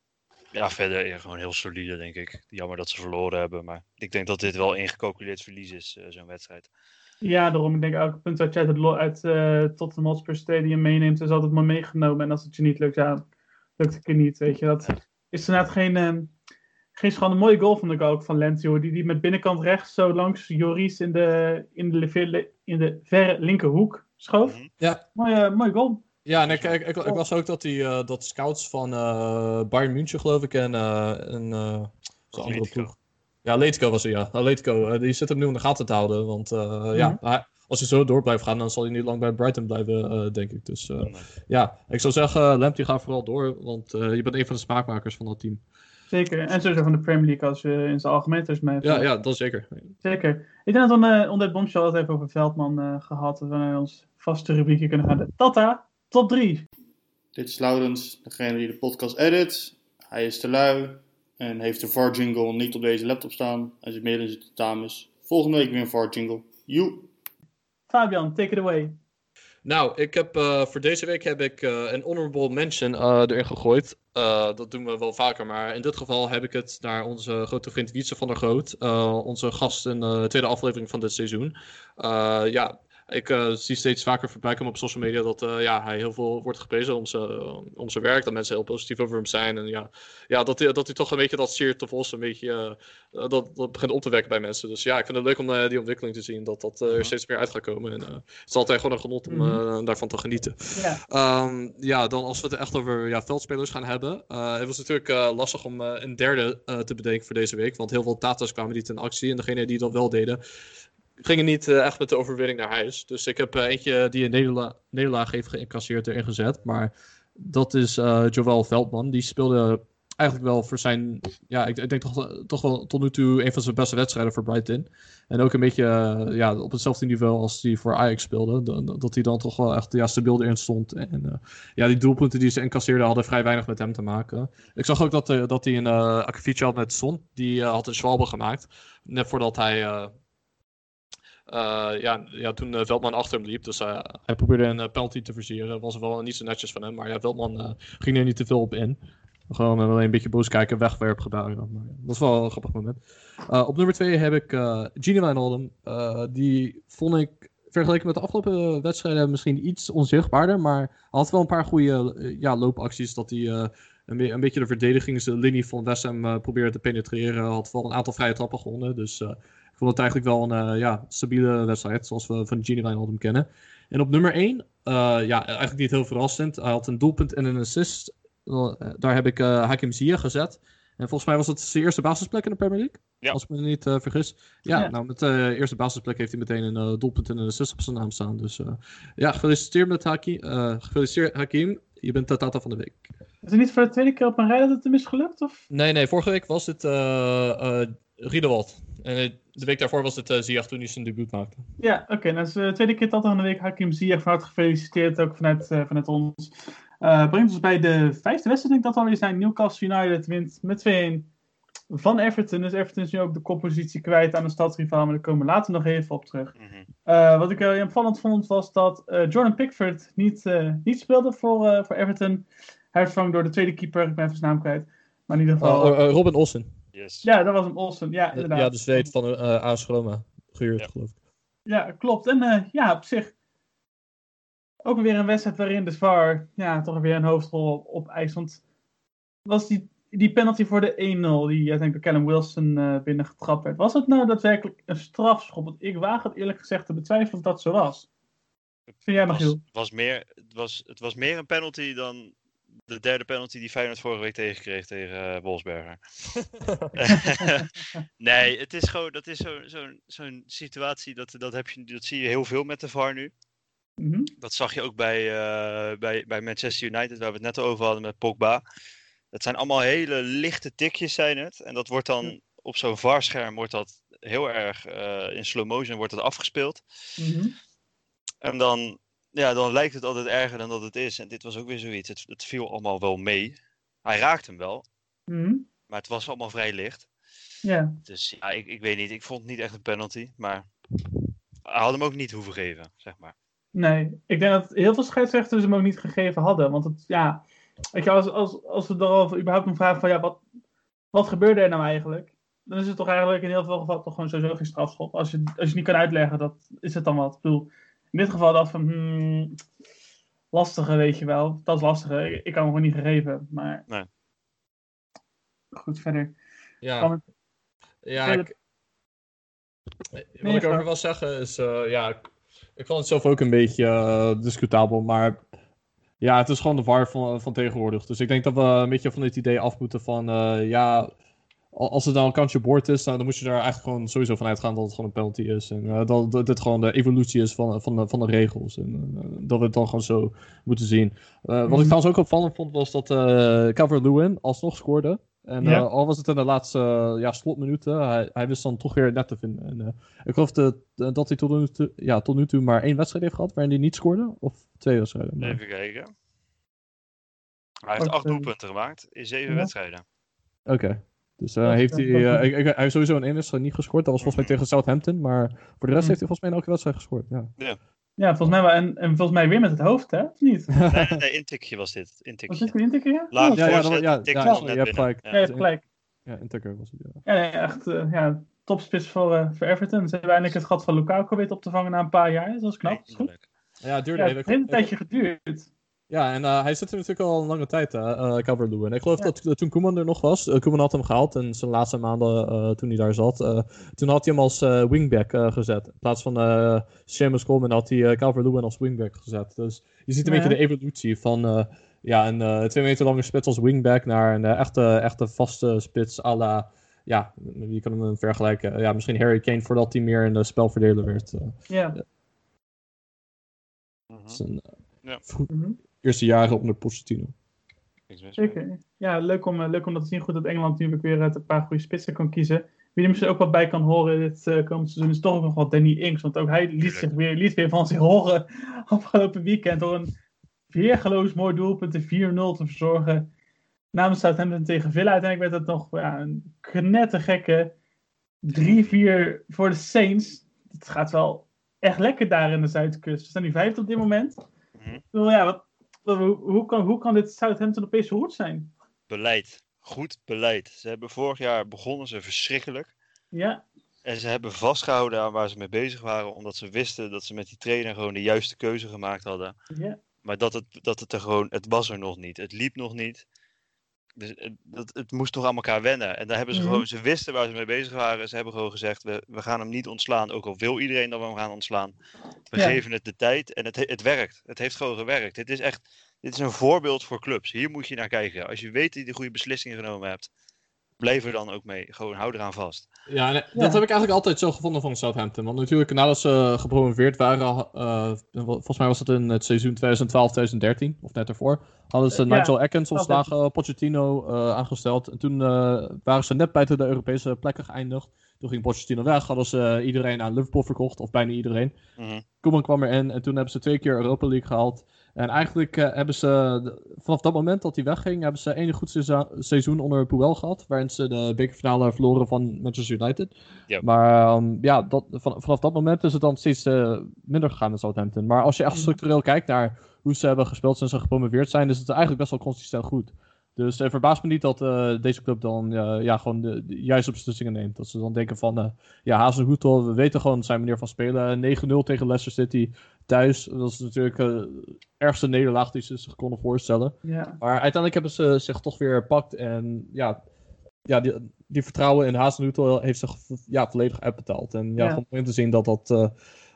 ja, verder ja, gewoon heel solide, denk ik. Jammer dat ze verloren hebben, maar ik denk dat dit wel ingecalculeerd verlies is, eh, zo'n wedstrijd. Ja, daarom. Ik denk elke punt dat je uit, het uit eh Tottenham Hotspur Stadium meeneemt, is altijd maar meegenomen. En als het je niet lukt, ja, lukt het je niet. Weet je, dat is inderdaad geen, ehm geen schande. Een mooie goal vond ik ook van Lens, joh. Die, die met binnenkant rechts zo langs Joris in de, in de, in de verre linkerhoek schoof. Ja. Mooie, mooie goal. Ja, en ik, ik, ik, ik las ook dat, die, eh, dat scouts van eh Bayern München, geloof ik, en eh een eh, zo'n andere ploeg. Ja, Atletico was er, ja. Atletico, die zit hem nu in de gaten te houden, want eh, ja, Mhm. hij- als hij zo door blijft gaan, dan zal hij niet lang bij Brighton blijven, eh, denk ik. Dus eh, Nee. ja, ik zou zeggen, Lamptey gaat vooral door, want eh, je bent een van de smaakmakers van dat team. Zeker. En sowieso van de Premier League als je in zijn algemeen is mee. Ja, ja, dat zeker. Zeker. Ik denk dat we eh, onder het bombshell het even over Veldman eh, gehad. Dat we naar ons vaste rubriekje kunnen gaan. De Tata, top 3. Dit is Laurens, degene die de podcast edit. Hij is te lui en heeft de VAR jingle niet op deze laptop staan. Hij zit meer in zijn dames. Volgende week weer een VAR jingle. Joe! Fabian, take it away. Nou, ik heb, eh, voor deze week heb ik eh, een honorable mention eh, erin gegooid. Eh, dat doen we wel vaker, maar in dit geval heb ik het naar onze grote vriend Wietse van der Groot. eh, onze gast in de tweede aflevering van dit seizoen. Eh, ja, ik eh, zie steeds vaker voorbij komen op social media dat eh, ja, hij heel veel wordt geprezen om zijn, om zijn werk. Dat mensen heel positief over hem zijn. En ja, ja dat, hij, dat hij toch een beetje dat zeer te vos een beetje... eh, dat, dat begint op te wekken bij mensen. Dus ja, ik vind het leuk om eh, die ontwikkeling te zien. Dat dat eh, er steeds meer uit gaat komen. En eh, het is altijd gewoon een genot om eh, daarvan te genieten. Ja. Ehm, ja, dan als we het echt over ja, veldspelers gaan hebben. eh, het was natuurlijk eh, lastig om eh, een derde eh, te bedenken voor deze week. Want heel veel Tata's kwamen niet in actie. En degene die dat wel deden, gingen niet eh, echt met de overwinning naar huis. Dus ik heb eh, eentje die een nederla- nederlaag heeft geïncasseerd erin gezet. Maar dat is eh Joël Veldman. Die speelde eigenlijk wel voor zijn. Ja, ik, denk toch, toch wel tot nu toe een van zijn beste wedstrijden voor Brighton. En ook een beetje ja, op hetzelfde niveau als die voor Ajax speelde. Dat hij dan toch wel echt ja, stabiel erin stond. En ja, die doelpunten die ze incasseerden hadden vrij weinig met hem te maken. Ik zag ook dat, dat hij een uh, had met Son. Die had een Schwalbe gemaakt. Net voordat hij. Eh, ja, ja, toen eh, Veldman achter hem liep. Dus eh, hij probeerde een penalty te versieren. Was wel niet zo netjes van hem. Maar ja, Veldman ging er niet te veel op in. Gewoon alleen een beetje boos kijken, wegwerpgebaren. Maar ja, dat was wel een grappig moment. Op nummer 2 heb ik uh, Wijnaldum. Die vond ik vergeleken met de afgelopen wedstrijden misschien iets onzichtbaarder. Maar hij had wel een paar goede ja, loopacties. Dat hij uh, een, beetje de verdedigingslinie van West Ham probeerde te penetreren. Had wel een aantal vrije trappen gewonnen. Dus vond het eigenlijk wel een uh, ja, stabiele wedstrijd. Zoals we van Genie Wijnaldum kennen. En op nummer 1, ja, eigenlijk niet heel verrassend. Hij had een doelpunt en een assist. Daar heb ik uh, Hakim Ziyech gezet. En volgens mij was het zijn eerste basisplek in de Premier League. Ja. Als ik me niet uh, vergis. Ja, ja, nou met de uh, eerste basisplek heeft hij meteen een uh, doelpunt en een assist op zijn naam staan. Dus ja, gefeliciteerd met Hakim. gefeliciteerd Hakim. Je bent de Tata van de week. Is het niet voor de tweede keer op een rij dat het hem is gelukt? Of? Nee, nee. Vorige week was het uh, Riedewald. En de week daarvoor was het uh, Ziyech toen hij zijn debuut maakte. Ja, oké. Okay, dat is de tweede keer Tata van de week. Hakim Ziyech van harte gefeliciteerd ook vanuit, vanuit ons. Uh, brengt ons bij de vijfde wedstrijd, denk ik dat alweer zijn. Newcastle United wint met 2-1 van Everton. Dus Everton is nu ook de koppositie kwijt aan de stadsrivaal, maar daar komen we later nog even op terug. Mm -hmm. uh, wat ik heel opvallend vond, was dat uh, Jordan Pickford niet, niet speelde voor, voor Everton. Hij werd vervangen door de tweede keeper, ik ben even zijn naam kwijt. Maar in ieder geval... Oh, Robin Olsen. Yes. Ja, dat was hem, Olsen. Ja, inderdaad. Ja, de zweet van uh, AS Roma. Gehuurd, Ja. geloof ik. Ja, klopt. En ja, op zich ook weer een wedstrijd waarin de VAR ja, toch weer een hoofdrol op, op eist. Want was die, die penalty voor de 1-0 die uiteindelijk door Callum Wilson uh, binnengetrapt werd. Was het nou daadwerkelijk een strafschop? Want ik waag het eerlijk gezegd te betwijfelen of dat zo was. Vind jij, Michiel? Het was, was, meer, het, was, het was meer een penalty dan de derde penalty die Feyenoord vorige week tegenkreeg tegen uh, Wolfsberger. nee, het is gewoon, dat is zo'n zo, zo situatie, dat, dat, heb je, dat zie je heel veel met de VAR nu. Mm -hmm. Dat zag je ook bij, uh, bij, bij Manchester United, waar we het net over hadden met Pogba. Dat zijn allemaal hele lichte tikjes zijn het. En dat wordt dan op zo'n VAR-scherm wordt dat heel erg uh, in slow motion wordt dat afgespeeld. Mm -hmm. En dan, ja, dan lijkt het altijd erger dan dat het is. En dit was ook weer zoiets. Het, het viel allemaal wel mee. Hij raakt hem wel. Mm -hmm. Maar het was allemaal vrij licht. Ja. Dus ja, ik, ik weet niet. Ik vond het niet echt een penalty. Maar hij had hem ook niet hoeven geven, zeg maar. Nee, ik denk dat heel veel scheidsrechters hem ook niet gegeven hadden. Want het, ja, weet je, als, als, als we erover überhaupt een vraag van, ja, wat, wat gebeurde er nou eigenlijk? Dan is het toch eigenlijk in heel veel gevallen toch gewoon sowieso geen strafschop. Als je, als je niet kan uitleggen, dat is het dan wat. Ik bedoel, in dit geval dat van, hmm, lastige weet je wel. Dat is lastige. Ik, ik kan hem gewoon niet gegeven, maar... Nee. Goed, verder. Ja, het... ja ik... Wat ik over wil zeggen is, uh, ja, ik vond het zelf ook een beetje uh, discutabel, maar ja, het is gewoon de war van, van tegenwoordig. Dus ik denk dat we een beetje van dit idee af moeten van, uh, ja, als het dan een kantje boord is, nou, dan moet je daar eigenlijk gewoon sowieso van uitgaan dat het gewoon een penalty is. En uh, dat, dat dit gewoon de evolutie is van, van, de, van de regels. En dat we het dan gewoon zo moeten zien. wat ik trouwens ook opvallend vond, was dat Calvert-Lewin alsnog scoorde. En ja. uh, al was het in de laatste uh, ja, slotminuten, hij, hij wist dan toch weer net te vinden. En, uh, ik geloof dat hij tot nu, toe, ja, tot nu toe maar één wedstrijd heeft gehad waarin hij niet scoorde. Of twee wedstrijden. Maar... Even kijken. Hij heeft acht doelpunten gemaakt in zeven Ja. wedstrijden. Oké. Okay. Dus Dat- heeft hij, eh, ik- ik- hij heeft sowieso een één wedstrijd niet gescoord. Dat was volgens mij tegen Southampton. Maar voor de rest Mm. heeft hij volgens mij in elke wedstrijd gescoord. Ja. Ja, volgens mij wel. En, en volgens mij weer met het hoofd, hè? Of niet? Nee, nee, intikje was dit. Was Intikje. dit een intikker? Ja, Laat Ja, ja, dat- ja, was je net hebt binnen. gelijk. Ja. Ja, je hebt gelijk. Ja, in Tucker was het. Ja. Ja, nee, echt eh, ja, topspits voor, voor Everton. Ze hebben eindelijk het gat van Lukaku weten op te vangen na een paar jaar. Dat is knap. Dat is goed. Ja, het duurde Ja, even. het heeft een tijdje geduurd. Ja, en uh, hij zit er natuurlijk al een lange tijd, uh, Calvert-Lewin. En ik geloof Ja. dat uh, toen Koeman er nog was, uh, Koeman had hem gehaald en zijn laatste maanden uh, toen hij daar zat, uh, toen had hij hem als uh, wingback uh, gezet. In plaats van uh, Seamus Coleman had hij uh, Calvert-Lewin als wingback gezet. Dus je ziet een Ja. beetje de evolutie van uh, ja, een uh, twee meter lange spits als wingback naar een uh, echte, echte vaste spits à la... Ja, je kan hem vergelijken. Ja, misschien Harry Kane voordat hij meer een spelverdeler werd. Uh, Ja. Mhm. zijn Ja. Eerste jaren onder Pochettino. Zeker. Ja, leuk om, eh, leuk om dat te zien. Goed dat Engeland nu weer uit een paar goede spitsen kan kiezen. Wie er misschien ook wat bij kan horen dit eh, komend seizoen is toch ook nog wel Danny Inks. Want ook hij liet, zich weer, liet weer van zich horen afgelopen weekend door een weergeloos mooi doelpunt de 4-0 te verzorgen. Namens Southampton tegen Villa. Uiteindelijk werd het nog ja, een knettergekke 3-4 voor de Saints. Het gaat wel echt lekker daar in de Zuidkust. We staan nu vijfde op dit moment. Ik bedoel, ja, wat, wat- hoe, kan, hoe kan dit Southampton opeens zo goed zijn? Beleid. Goed beleid. Ze hebben vorig jaar begonnen ze verschrikkelijk. Ja, En ze hebben vastgehouden aan waar ze mee bezig waren. Omdat ze wisten dat ze met die trainer gewoon de juiste keuze gemaakt hadden. ja. Maar dat het, dat het er gewoon, het was er nog niet. Het liep nog niet. Dus het, dat, het moest nog aan elkaar wennen. En daar hebben ze Mhm. gewoon, ze wisten waar ze mee bezig waren. Ze hebben gewoon gezegd, we, we gaan hem niet ontslaan. Ook al wil iedereen dat we hem gaan ontslaan. We Ja. geven het de tijd en het, he- het werkt. Het heeft gewoon gewerkt. Dit is echt, dit is een voorbeeld voor clubs. Hier moet je naar kijken. Als je weet dat je de goede beslissingen genomen hebt. Blijf er dan ook mee. Gewoon hou eraan vast. Ja, en, eh, Ja. dat heb ik eigenlijk altijd zo gevonden van Southampton. Want natuurlijk, nadat ze gepromoveerd waren, eh, volgens mij was het in het seizoen 2012-2013, of net ervoor, hadden ze Ja, Nigel Atkins ontslagen, Pochettino eh, aangesteld. En toen eh, waren ze net buiten de Europese plekken geëindigd. Toen ging Pochettino weg, hadden ze iedereen aan Liverpool verkocht, of bijna iedereen. Mhm. Koeman kwam erin en toen hebben ze twee keer Europa League gehaald. En eigenlijk eh, hebben ze, vanaf dat moment dat hij wegging, hebben ze één goed seizoen- onder Puel gehad. Waarin ze de bekerfinale verloren van Manchester United. Maar ehm, ja, dat, van, vanaf dat moment is het dan steeds eh, minder gegaan met Southampton. Maar als je echt structureel kijkt naar hoe ze hebben gespeeld sinds ze gepromoveerd zijn, is het eigenlijk best wel consistent goed. Dus het verbaast me niet dat eh, deze club dan ja, gewoon de, de juiste beslissingen neemt. Dat ze dan denken van, eh ja, Hazenhoetel, we weten gewoon zijn manier van spelen. 9-0 tegen Leicester City thuis. Dat is natuurlijk eh, de ergste nederlaag die ze zich konden voorstellen. ja. Maar uiteindelijk hebben ze zich toch weer gepakt. En ja, ja die, die vertrouwen in Hazenhoetel heeft zich ja, volledig uitbetaald. En ja, Ja. gewoon mooi om te zien dat dat eh,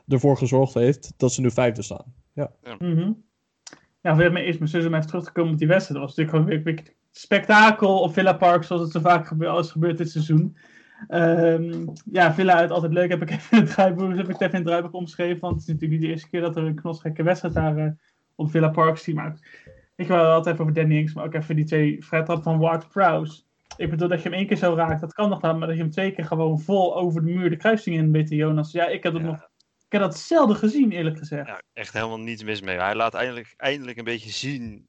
ervoor gezorgd heeft dat ze nu vijfde staan. Mhm. Ja, wil me eerst mijn zus om even terug te komen op die wedstrijd. Dat was natuurlijk gewoon weer, weer spektakel op Villa Park, zoals het zo vaak gebe is gebeurd dit seizoen. Ehm, ja, Villa uit altijd leuk. Heb ik even in het draaiboek, heb ik even in omschreven. Want het is natuurlijk niet de eerste keer dat er een knotsgekke wedstrijd daar eh, op Villa Park zie. Maar ik wil altijd even over Danny Ings, maar ook even die twee vrijtrappen van Ward Prowse. Ik bedoel, dat je hem één keer zo raakt, dat kan nog wel. Maar dat je hem twee keer gewoon vol over de muur de kruising in weet, Jonas. Ja, ik heb dat Ja. nog... Ik heb dat zelden gezien, eerlijk gezegd. Ja, echt helemaal niets mis mee. Hij laat eindelijk, eindelijk een beetje zien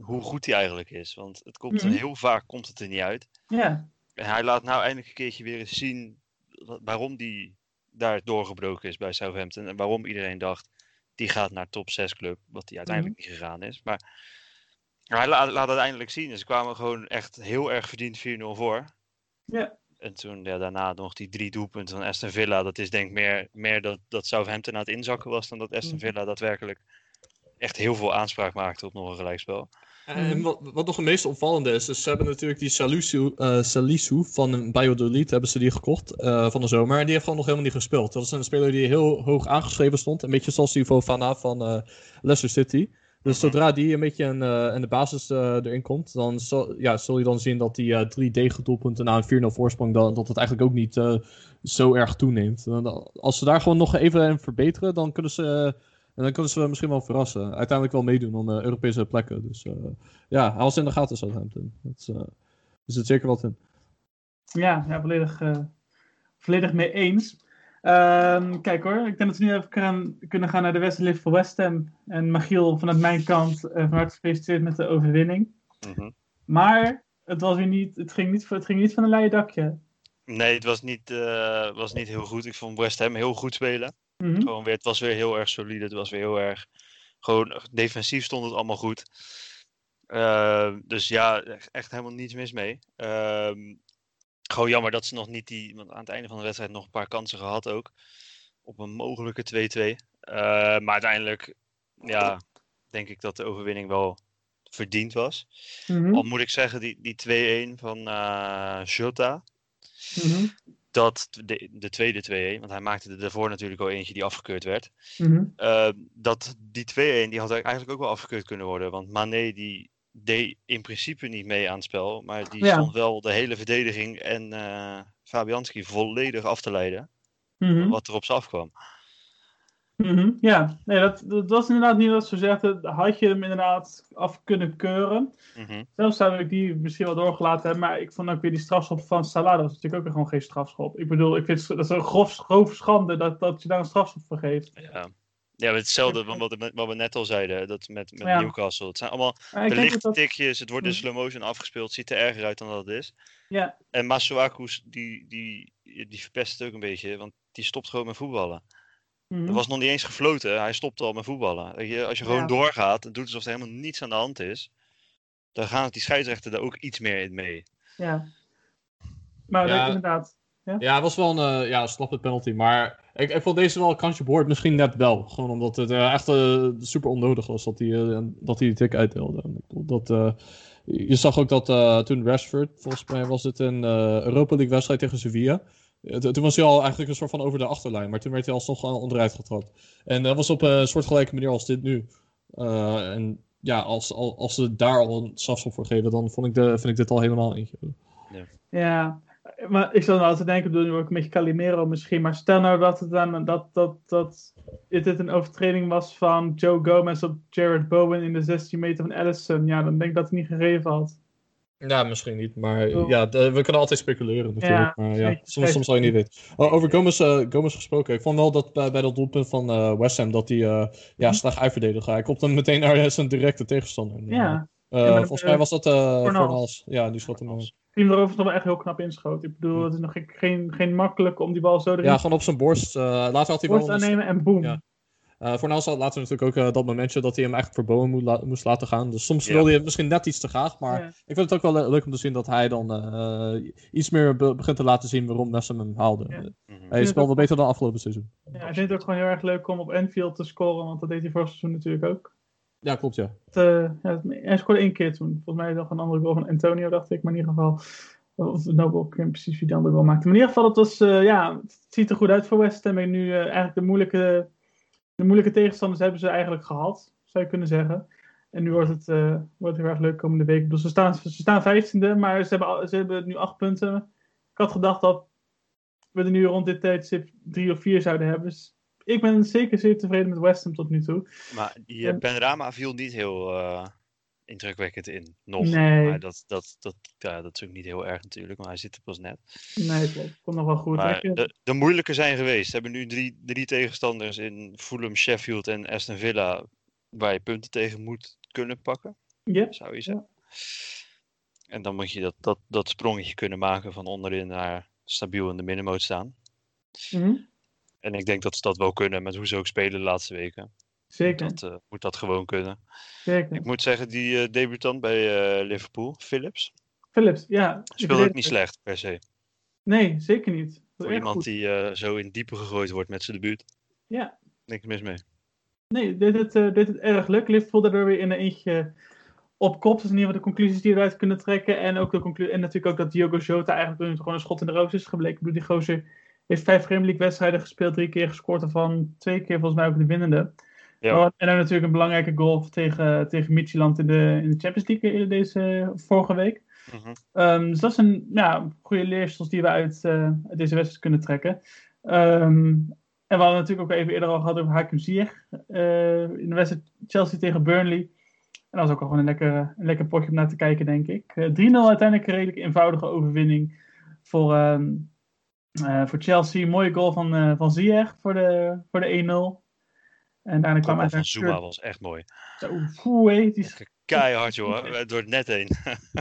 hoe goed hij eigenlijk is. Want het komt Mhm. heel vaak komt het er niet uit. Ja, En hij laat nou eindelijk een keertje weer eens zien waarom hij daar doorgebroken is bij Southampton. En waarom iedereen dacht, die gaat naar top 6 club. Wat hij uiteindelijk niet gegaan is. Maar hij la- laat het eindelijk zien. En ze kwamen gewoon echt heel erg verdiend 4-0 voor. ja. En toen ja, daarna nog die drie doelpunten van Aston Villa. Dat is denk ik meer, meer dat, dat Southampton aan het inzakken was dan dat Aston Mhm. Villa daadwerkelijk echt heel veel aanspraak maakte op nog een gelijkspel. En wat, wat nog het meest opvallende is, is ze hebben natuurlijk die Salisu, eh, Salisu van Valladolid hebben ze die gekocht eh, van de zomer. En die heeft gewoon nog helemaal niet gespeeld. Dat is een speler die heel hoog aangeschreven stond. Een beetje zoals die Fofana van eh, Leicester City. Dus Mhm. zodra die een beetje in, eh, in de basis eh, erin komt, dan zal, ja, zul je dan zien dat die eh, drie D-doelpunten na een 4-0 voorsprong, dan, dat het eigenlijk ook niet eh, zo erg toeneemt. Als ze daar gewoon nog even in verbeteren, dan kunnen ze... En dan kunnen ze misschien wel verrassen. Uiteindelijk wel meedoen om eh, Europese plekken. Dus eh, ja, hou ze in de gaten Southampton. Dat is, eh, er zit zeker wat in. Ja, ja volledig, eh, volledig mee eens. Ehm, kijk hoor, ik denk dat we nu even kunnen gaan naar de wedstrijd voor West Ham. En Magiel, vanuit mijn kant, eh van harte gefeliciteerd met de overwinning. Mhm. Maar het, was weer niet, het, ging niet, het ging niet van een leien dakje. Nee, het was niet, eh, was niet heel goed. Ik vond West Ham heel goed spelen. Mhm. Gewoon weer, het was weer heel erg solide. Het was weer heel erg. Gewoon defensief stond het allemaal goed. Eh, dus ja, echt- helemaal niets mis mee. Ehm, gewoon jammer dat ze nog niet die. Want aan het einde van de wedstrijd nog een paar kansen gehad ook. Op een mogelijke 2-2. Eh, maar uiteindelijk, ja, denk ik dat de overwinning wel verdiend was. Mhm. Al moet ik zeggen, die, die 2-1 van eh Jota Mhm. Dat de, de tweede 2-1, want hij maakte er daarvoor natuurlijk al eentje die afgekeurd werd. Mhm. eh, dat die 2-1 die had eigenlijk ook wel afgekeurd kunnen worden. Want Mané die deed in principe niet mee aan het spel. Maar die Ja. stond wel de hele verdediging en eh Fabianski volledig af te leiden. Mhm. Wat er op ze afkwam. Mhm, Ja, nee, dat, dat was inderdaad niet wat ze zeggen. Had je hem inderdaad af kunnen keuren. Mhm. Zelfs zou ik die misschien wel doorgelaten hebben. Maar ik vond ook weer die strafschop van Salah. Dat was natuurlijk ook weer gewoon geen strafschop. Ik bedoel, ik vind het, dat is een grof, grove schande dat, dat je daar een strafschop voor geeft. Ja. Ja, hetzelfde van wat, wat we net al zeiden, dat met, met Ja. Newcastle. Het zijn allemaal de dat, tikjes, het wordt in Mhm. slow motion afgespeeld, ziet er erger uit dan dat het is. ja, En Masuaku's, die, die, die verpest het ook een beetje, want die stopt gewoon met voetballen. Mhm. Er was nog niet eens gefloten, hij stopte al met voetballen. Als je gewoon Ja. doorgaat en doet alsof er helemaal niets aan de hand is, dan gaan die scheidsrechten daar ook iets meer in mee. ja. Maar Ja. dat- inderdaad. Ja, het was wel een uh, ja, slappe penalty. Maar ik, ik vond deze wel een kansje behoord. Misschien net wel. Gewoon omdat het eh, echt eh, super onnodig was dat hij, eh, dat hij die tik uitdeelde. Dat, eh, je zag ook dat eh, toen Rashford, volgens mij was het een eh, Europa League wedstrijd tegen Sevilla. Eh, toen was hij al eigenlijk een soort van over de achterlijn. Maar toen werd hij alsnog al onderuit getrapt. En dat was op een soortgelijke manier als dit nu. Eh, en ja, als, als, als ze daar al een strafschop voor geven, dan vond ik, de, vind ik dit al helemaal eentje. Ja, maar ik zat nou te denken, bedoel, nu ook een beetje Calimero misschien, maar stel nou dat het dan dat, dat, dat dit een overtreding was van Joe Gomez op Jared Bowen in de 16 meter van Allison, ja, dan denk ik dat hij niet gegeven had. Ja, misschien niet. Maar Oh. ja, de- we kunnen altijd speculeren natuurlijk. Ja, maar ja, soms, soms zou je niet weten. Oh, over Gomez, eh, Gomez gesproken. Ik vond wel dat bij, bij dat doelpunt van eh, West Ham dat hij eh ja, slecht uitverdedigde. Hij komt dan meteen naar zijn directe tegenstander. En, Ja, volgens mij was dat Fornals. Ja, die schot hem. team erover nog wel echt heel knap inschoot. Ik bedoel, het is nog geen, geen, makkelijk om die bal zo erin ja, gewoon op zijn borst. later had hij wel... borst aannemen en boom. Ja. Eh Fornals had later natuurlijk ook eh, dat momentje dat hij hem echt voor Bowen moet la- moest laten gaan. Dus soms Ja. wilde hij het misschien net iets te graag. Maar Ja. ik vind het ook wel le- leuk om te zien dat hij dan eh, iets meer be- begint te laten zien waarom Ham hem haalde. Ja. Mhm. Hij speelde ook- wel beter dan afgelopen seizoen. Ja, ik vind het ook gewoon heel erg leuk om op Enfield te scoren, want dat deed hij vorig seizoen natuurlijk ook. Ja, klopt ja. Het, eh, ja, het- hij scoorde één keer toen. Volgens mij nog een andere goal van Antonio, dacht ik. Maar in ieder geval, of Noble, ik weet niet precies wie de andere goal maakte. Maar in ieder geval, het, was, eh, ja, het ziet er goed uit voor West Ham. En nu eh, eigenlijk de moeilijke, de moeilijke tegenstanders hebben ze eigenlijk gehad, zou je kunnen zeggen. En nu wordt het, eh, wordt het heel erg leuk komende week. Bedoel, ze staan, ze staan vijftiende, maar ze hebben, ze hebben nu acht punten. Ik had gedacht dat we er nu rond dit tijdstip drie of vier zouden hebben. Dus ik ben zeker zeer tevreden met West Ham tot nu toe. Maar die En- uh, Benrama viel niet heel eh, indrukwekkend in, nog. Nee. Maar dat, dat, dat, ja, dat is ook niet heel erg natuurlijk, maar hij zit er pas net. Nee, klopt. Komt nog wel goed. Maar de, de moeilijke zijn geweest. Ze hebben nu drie, drie tegenstanders in Fulham, Sheffield en Aston Villa waar je punten tegen moet kunnen pakken, Ja, zou je zeggen. En dan moet je dat, dat, dat sprongetje kunnen maken van onderin naar stabiel in de middenmoot staan. mhm. En ik denk dat ze dat wel kunnen met hoe ze ook spelen de laatste weken. Zeker. Dat eh, moet dat gewoon kunnen. zeker. Ik moet zeggen, die eh, debutant bij eh, Liverpool, Phillips, Philips, ja. speelde ook niet slecht per se. Nee, zeker niet. Dat is Voor iemand goed. die zo in diepe gegooid wordt met zijn debuut. Ja, Niks mis mee. nee, dit het, dit het erg leuk. Liverpool daardoor weer in een eentje op kop. Dus in ieder geval de conclusies die eruit kunnen trekken. En, ook de conclu- en natuurlijk ook dat Diogo Jota eigenlijk gewoon een schot in de roos is gebleken. Ik bedoel, die gozer heeft vijf Premier League wedstrijden gespeeld. Drie keer gescoord ervan. Twee keer volgens mij ook de winnende. Ja. Maar- En dan natuurlijk een belangrijke goal tegen, tegen Midtjylland in de, in de Champions League in deze vorige week. Mhm. Ehm, dus dat is een ja, goede leerstof die we uit, eh, uit deze wedstrijd kunnen trekken. Ehm, en we hadden natuurlijk ook even eerder al gehad over Hakim Ziyech eh, in de wedstrijd Chelsea tegen Burnley. En dat was ook al gewoon een lekker, een lekker potje om naar te kijken, denk ik. Eh, 3-0 uiteindelijk een redelijk eenvoudige overwinning voor, ehm, eh, voor Chelsea. Mooie goal van, eh van Ziyech voor de, voor de 1-0. En daarna kwam van. Zuma was echt mooi. Die is Keihard joh, door het net heen.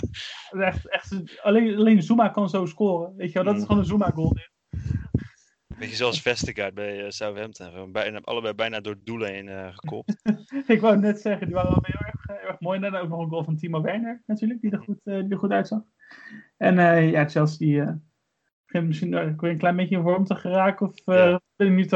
echt, echt, alleen, alleen Zuma kan zo scoren. Weet je wel, dat is Mm. gewoon een Zuma-goal. Beetje zoals Vestergaard bij eh, Southampton. Bijna, allebei bijna door het doel heen eh, gekopt. Ik wou net zeggen, die waren wel heel erg, eh, heel erg mooi. En dan ook nog een goal van Timo Werner natuurlijk, die er goed, eh, die er goed uitzag. En ja, Chelsea die begint misschien een klein beetje in vorm te geraken. Of Ja. ben, ik niet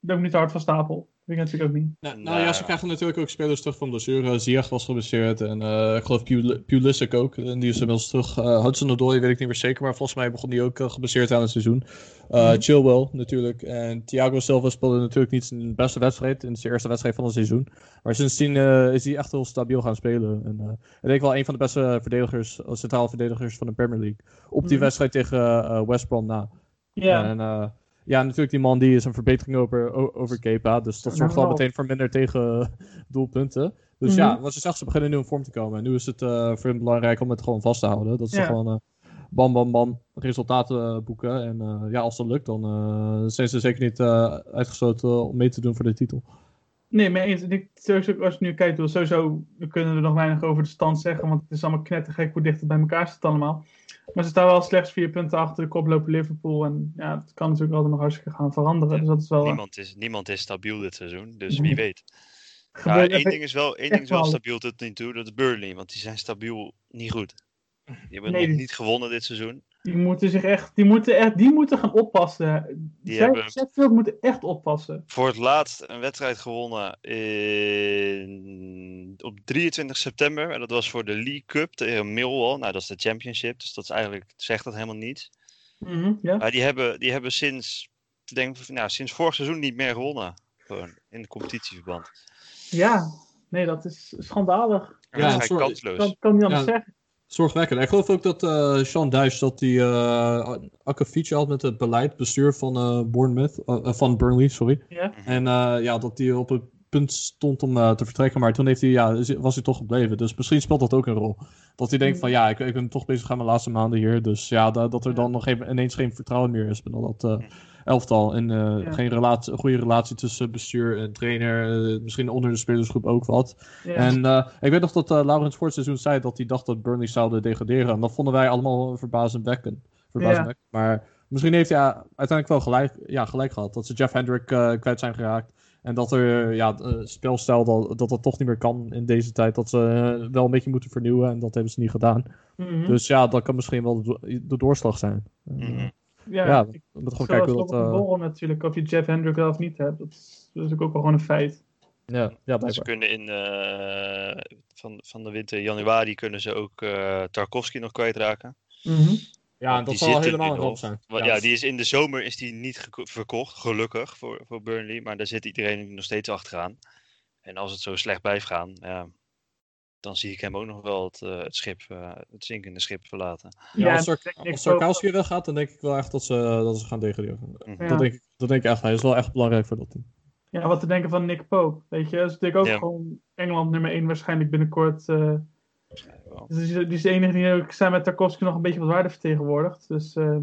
ben ik niet te hard van stapel. Weet ik natuurlijk ook niet. Nou, nou Nou ja, ze krijgen natuurlijk ook spelers terug van blessure. Ziyech was geblesseerd en eh, ik geloof Pul- Pulisic ook. En die is inmiddels terug. Uh, Hudson Odoi weet ik niet meer zeker, maar volgens mij begon die ook uh, geblesseerd aan het seizoen. Uh. Chilwell natuurlijk. En Thiago Silva speelde natuurlijk niet zijn beste wedstrijd. in zijn eerste wedstrijd van het seizoen. Maar sindsdien uh, is hij echt heel stabiel gaan spelen. En, uh, ik denk wel een van de beste verdedigers, centrale verdedigers van de Premier League. Op die Mhm. wedstrijd tegen uh, West Brom na. Ja, En ja, natuurlijk die man die is een verbetering over, over Kepa. Dus dat zorgt wel. meteen voor minder tegen doelpunten. Dus Mhm. ja, wat je zegt, ze beginnen nu in vorm te komen. En nu is het eh, voor hem belangrijk om het gewoon vast te houden. Dat ze Ja. gewoon eh, bam, bam, bam resultaten eh, boeken. En eh, ja, als dat lukt, dan eh, zijn ze zeker niet eh, uitgesloten om mee te doen voor de titel. Nee, maar eens. En ik, sowieso, als je nu kijkt, sowieso we kunnen er nog weinig over de stand zeggen, want het is allemaal knettergek hoe dicht het bij elkaar staat allemaal. Maar ze staan wel slechts vier punten achter de koploper Liverpool. En ja, het kan natuurlijk altijd nog hartstikke gaan veranderen. Dus dat is wel... Niemand is, niemand is stabiel dit seizoen, dus Mhm. wie weet. Ja, één ding is wel, één ding is wel stabiel tot nu toe, dat is Burnley. Want die zijn stabiel niet goed. Die hebben Nee, nog niet gewonnen dit seizoen. Die moeten zich echt, die moeten echt, die moeten gaan oppassen. Die Zij, hebben- Sheffield moeten echt oppassen. Voor het laatst een wedstrijd gewonnen in, op 23 september. En dat was voor de League Cup tegen Millwall. Nou, dat is de championship, dus dat is eigenlijk, zegt dat helemaal niets. Mhm, ja. Maar die hebben, die hebben sinds, ik denk, nou, sinds vorig seizoen niet meer gewonnen. Gewoon, in de competitieverband. ja, nee, dat is schandalig. Ja, dat is kansloos. Dat kan niet anders Ja. zeggen. Zorgwekkend. Ik geloof ook dat eh Sean Dyche dat die uh, akkefietje had met het beleid, bestuur van eh Bournemouth, van Burnley, sorry. Ja. En ja, dat hij op het punt stond om te vertrekken, maar toen heeft hij, ja, was hij toch gebleven. Dus misschien speelt dat ook een rol. Dat hij denkt van ja, ik, ik ben toch bezig aan mijn laatste maanden hier, dus ja, da- dat er dan nog even, ineens geen vertrouwen meer is binnen dat elftal. En eh, Ja. geen relatie, goede relatie tussen bestuur en trainer, eh, misschien onder de spelersgroep ook wat. Ja. En eh, ik weet nog dat eh Laurens voor het seizoen zei dat hij dacht dat Burnley zouden degraderen. En dat vonden wij allemaal verbazingwekkend. verbazingwekkend. Maar misschien heeft hij ja, uiteindelijk wel gelijk, ja, gelijk gehad. Dat ze Jeff Hendrick eh, kwijt zijn geraakt. En dat er ja, het, spelstijl dat, dat dat toch niet meer kan in deze tijd. Dat ze wel een beetje moeten vernieuwen. En dat hebben ze niet gedaan. Mhm. Dus ja, dat kan misschien wel de, do- de doorslag zijn. Mhm. Ja, ja, ik- we moeten gewoon kijken hoe dat... eh, borrel natuurlijk, of je Jeff Hendrick wel of niet hebt. Dat is, natuurlijk ook wel gewoon een feit. ja, ja, Ze blijkbaar. kunnen in eh, van, van de winter januari kunnen ze ook eh, Tarkovsky nog kwijtraken. Mhm. Ja, en dat Die zal helemaal een nog. zijn. Want ja, die is in de zomer is die niet verkocht, gelukkig voor, voor Burnley. Maar daar zit iedereen nog steeds achteraan. En als het zo slecht blijft gaan, ja, dan zie ik hem ook nog wel het, eh, het schip, eh, het zinkende schip verlaten. Ja, als, als ook- Sarkowski weggaat, dan denk ik wel echt dat ze, dat ze gaan degraderen. Mhm. Ja. Dat, denk ik, dat denk ik echt. Hij is wel echt belangrijk voor dat team. Ja, wat te denken van Nick Pope. Weet je, dat is natuurlijk ook Ja. gewoon Engeland nummer 1 waarschijnlijk binnenkort. eh, wel. dus die, is- die is de enige die ook samen met Tarkovsky nog een beetje wat waarde vertegenwoordigt. Dus eh,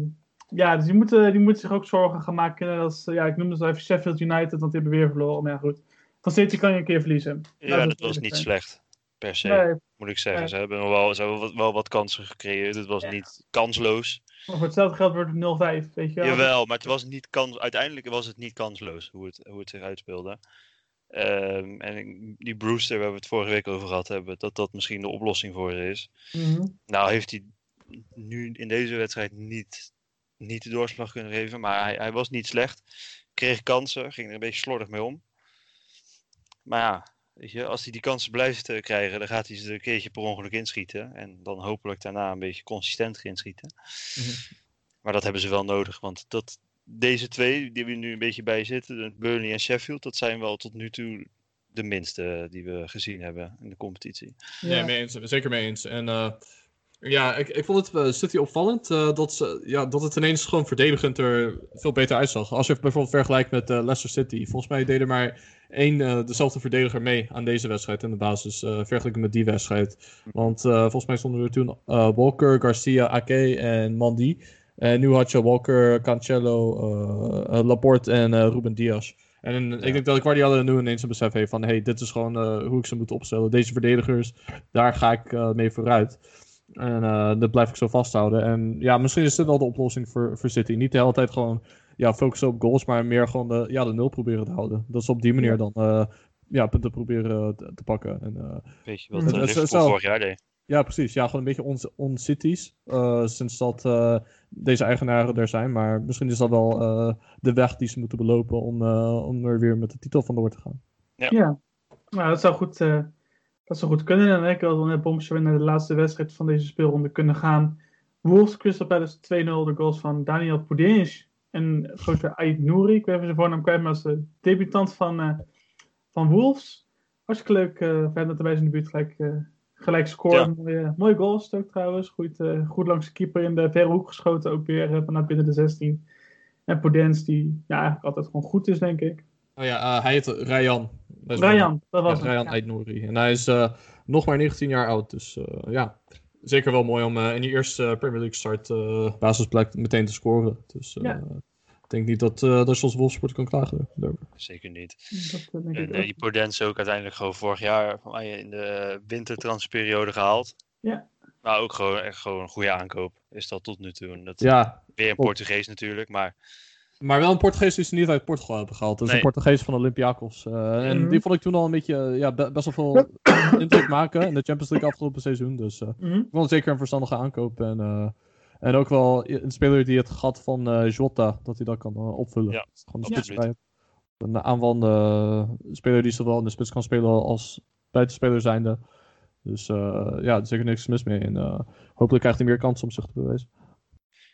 ja, dus die moeten, die moeten zich ook zorgen gaan maken. Dat is, ja, ik noemde ze even Sheffield United, want die hebben weer verloren. Maar ja, goed. Van City kan je een keer verliezen. Ja, we dat was niet zijn. slecht, per se, Nee, moet ik zeggen. Nee. Ze hebben wel, ze hebben wat, wel wat kansen gecreëerd. Het was Ja. niet kansloos. maar voor hetzelfde geld wordt het 0-5, weet je wel. Jawel, maar het was niet kans, uiteindelijk was het niet kansloos hoe het, hoe het zich uitspeelde. Ehm, en die Brewster, waar we het vorige week over gehad hebben, dat dat misschien de oplossing voor ze is. Mhm. Nou heeft hij nu in deze wedstrijd niet, niet de doorslag kunnen geven, maar hij, hij was niet slecht. Kreeg kansen, ging er een beetje slordig mee om. Maar ja, weet je, als hij die kansen blijft eh, krijgen, dan gaat hij ze een keertje per ongeluk inschieten. En dan hopelijk daarna een beetje consistenter inschieten. Maar dat hebben ze wel nodig, want dat, deze twee die we nu een beetje bij zitten, de Burnley en Sheffield, dat zijn wel tot nu toe de minste die we gezien hebben in de competitie. Ja. Nee, mee eens. Zeker mee eens. En eh, ja, ik, ik vond het eh, City opvallend eh, dat, ze, ja, dat het ineens gewoon verdedigend er veel beter uitzag. Als je het bijvoorbeeld vergelijkt met eh, Leicester City. Volgens mij deed er maar één eh, dezelfde verdediger mee aan deze wedstrijd in de basis. eh vergeleken met die wedstrijd. Want eh, volgens mij stonden er toen eh, Walker, Garcia, Ake en Mandy. En nu had je Walker, Cancelo, eh, eh, Laporte en eh, Ruben Diaz. En ik denk dat Guardiola nu ineens een besef heeft van... hey, dit is gewoon eh, hoe ik ze moet opstellen. Deze verdedigers, daar ga ik eh, mee vooruit. En eh, dat blijf ik zo vasthouden. En ja, misschien is dit wel de oplossing voor, voor City. Niet de hele tijd gewoon ja, focussen op goals, maar meer gewoon de, ja, de nul proberen te houden. Dat ze op die manier dan eh, ja, punten proberen te, te pakken. En, eh, Weet je wat eh, Dat is Liverpool vorig jaar deed? ja, precies. Ja, gewoon een beetje on- on-cities. eh, sinds dat eh, deze eigenaren er zijn. Maar misschien is dat wel eh, de weg die ze moeten belopen om, eh, om er weer met de titel vandoor te gaan. Ja, nou, dat zou goed, eh, dat zou goed kunnen. En dan denk ik dat we net bomsje naar de laatste wedstrijd van deze speelronde kunnen gaan. Wolves Crystal Palace 2-0, de goals van Daniel Pudic en grote Ait Nouri. Ik weet even zijn voornaam kwijt, maar als de debutant van, eh, van Wolves. Hartstikke leuk eh voor hem dat erbij zijn in de buurt gelijk, eh, gelijk scoren. Ja. Mooie, mooie goals ook trouwens. Goed, eh, goed langs de keeper in de verre hoek geschoten, ook weer eh, vanuit binnen de 16. En Podence, die ja, eigenlijk altijd gewoon goed is, denk ik. Oh ja, eh, hij heet Ryan. Dat Ryan, dat was Ja. Ryan Ja. Aitnouri. En hij is eh, nog maar 19 jaar oud. Dus eh, ja, zeker wel mooi om eh, in die eerste Premier League start eh basisplek meteen te scoren. Dus eh, Ja. ik denk niet dat, uh, dat Jos Wolfsport kan klagen. daarover. Zeker niet. Dat denk ik En ook. die Podence ook uiteindelijk gewoon vorig jaar van mij in de wintertransferperiode gehaald. Ja. Maar ook gewoon echt gewoon een goede aankoop is dat tot nu toe. En dat Ja, weer een klopt. Portugees natuurlijk, maar maar wel een Portugees die ze niet uit Portugal hebben gehaald. Dat is Nee. een Portugees van Olympiakos. Eh, en Mhm. die vond ik toen al een beetje, ja, be- best wel veel indruk maken in de Champions League afgelopen seizoen. Dus eh, Mhm. Ik vond het zeker een verstandige aankoop. En, eh, en ook wel een speler die het gat van eh Jota, dat hij dat kan opvullen. Ja, Gewoon een spits bij. Een aanvallende speler die zowel in de spits kan spelen als buitenspeler zijnde. Dus eh, ja, er is zeker niks mis mee. En eh, hopelijk krijgt hij meer kans om zich te bewijzen.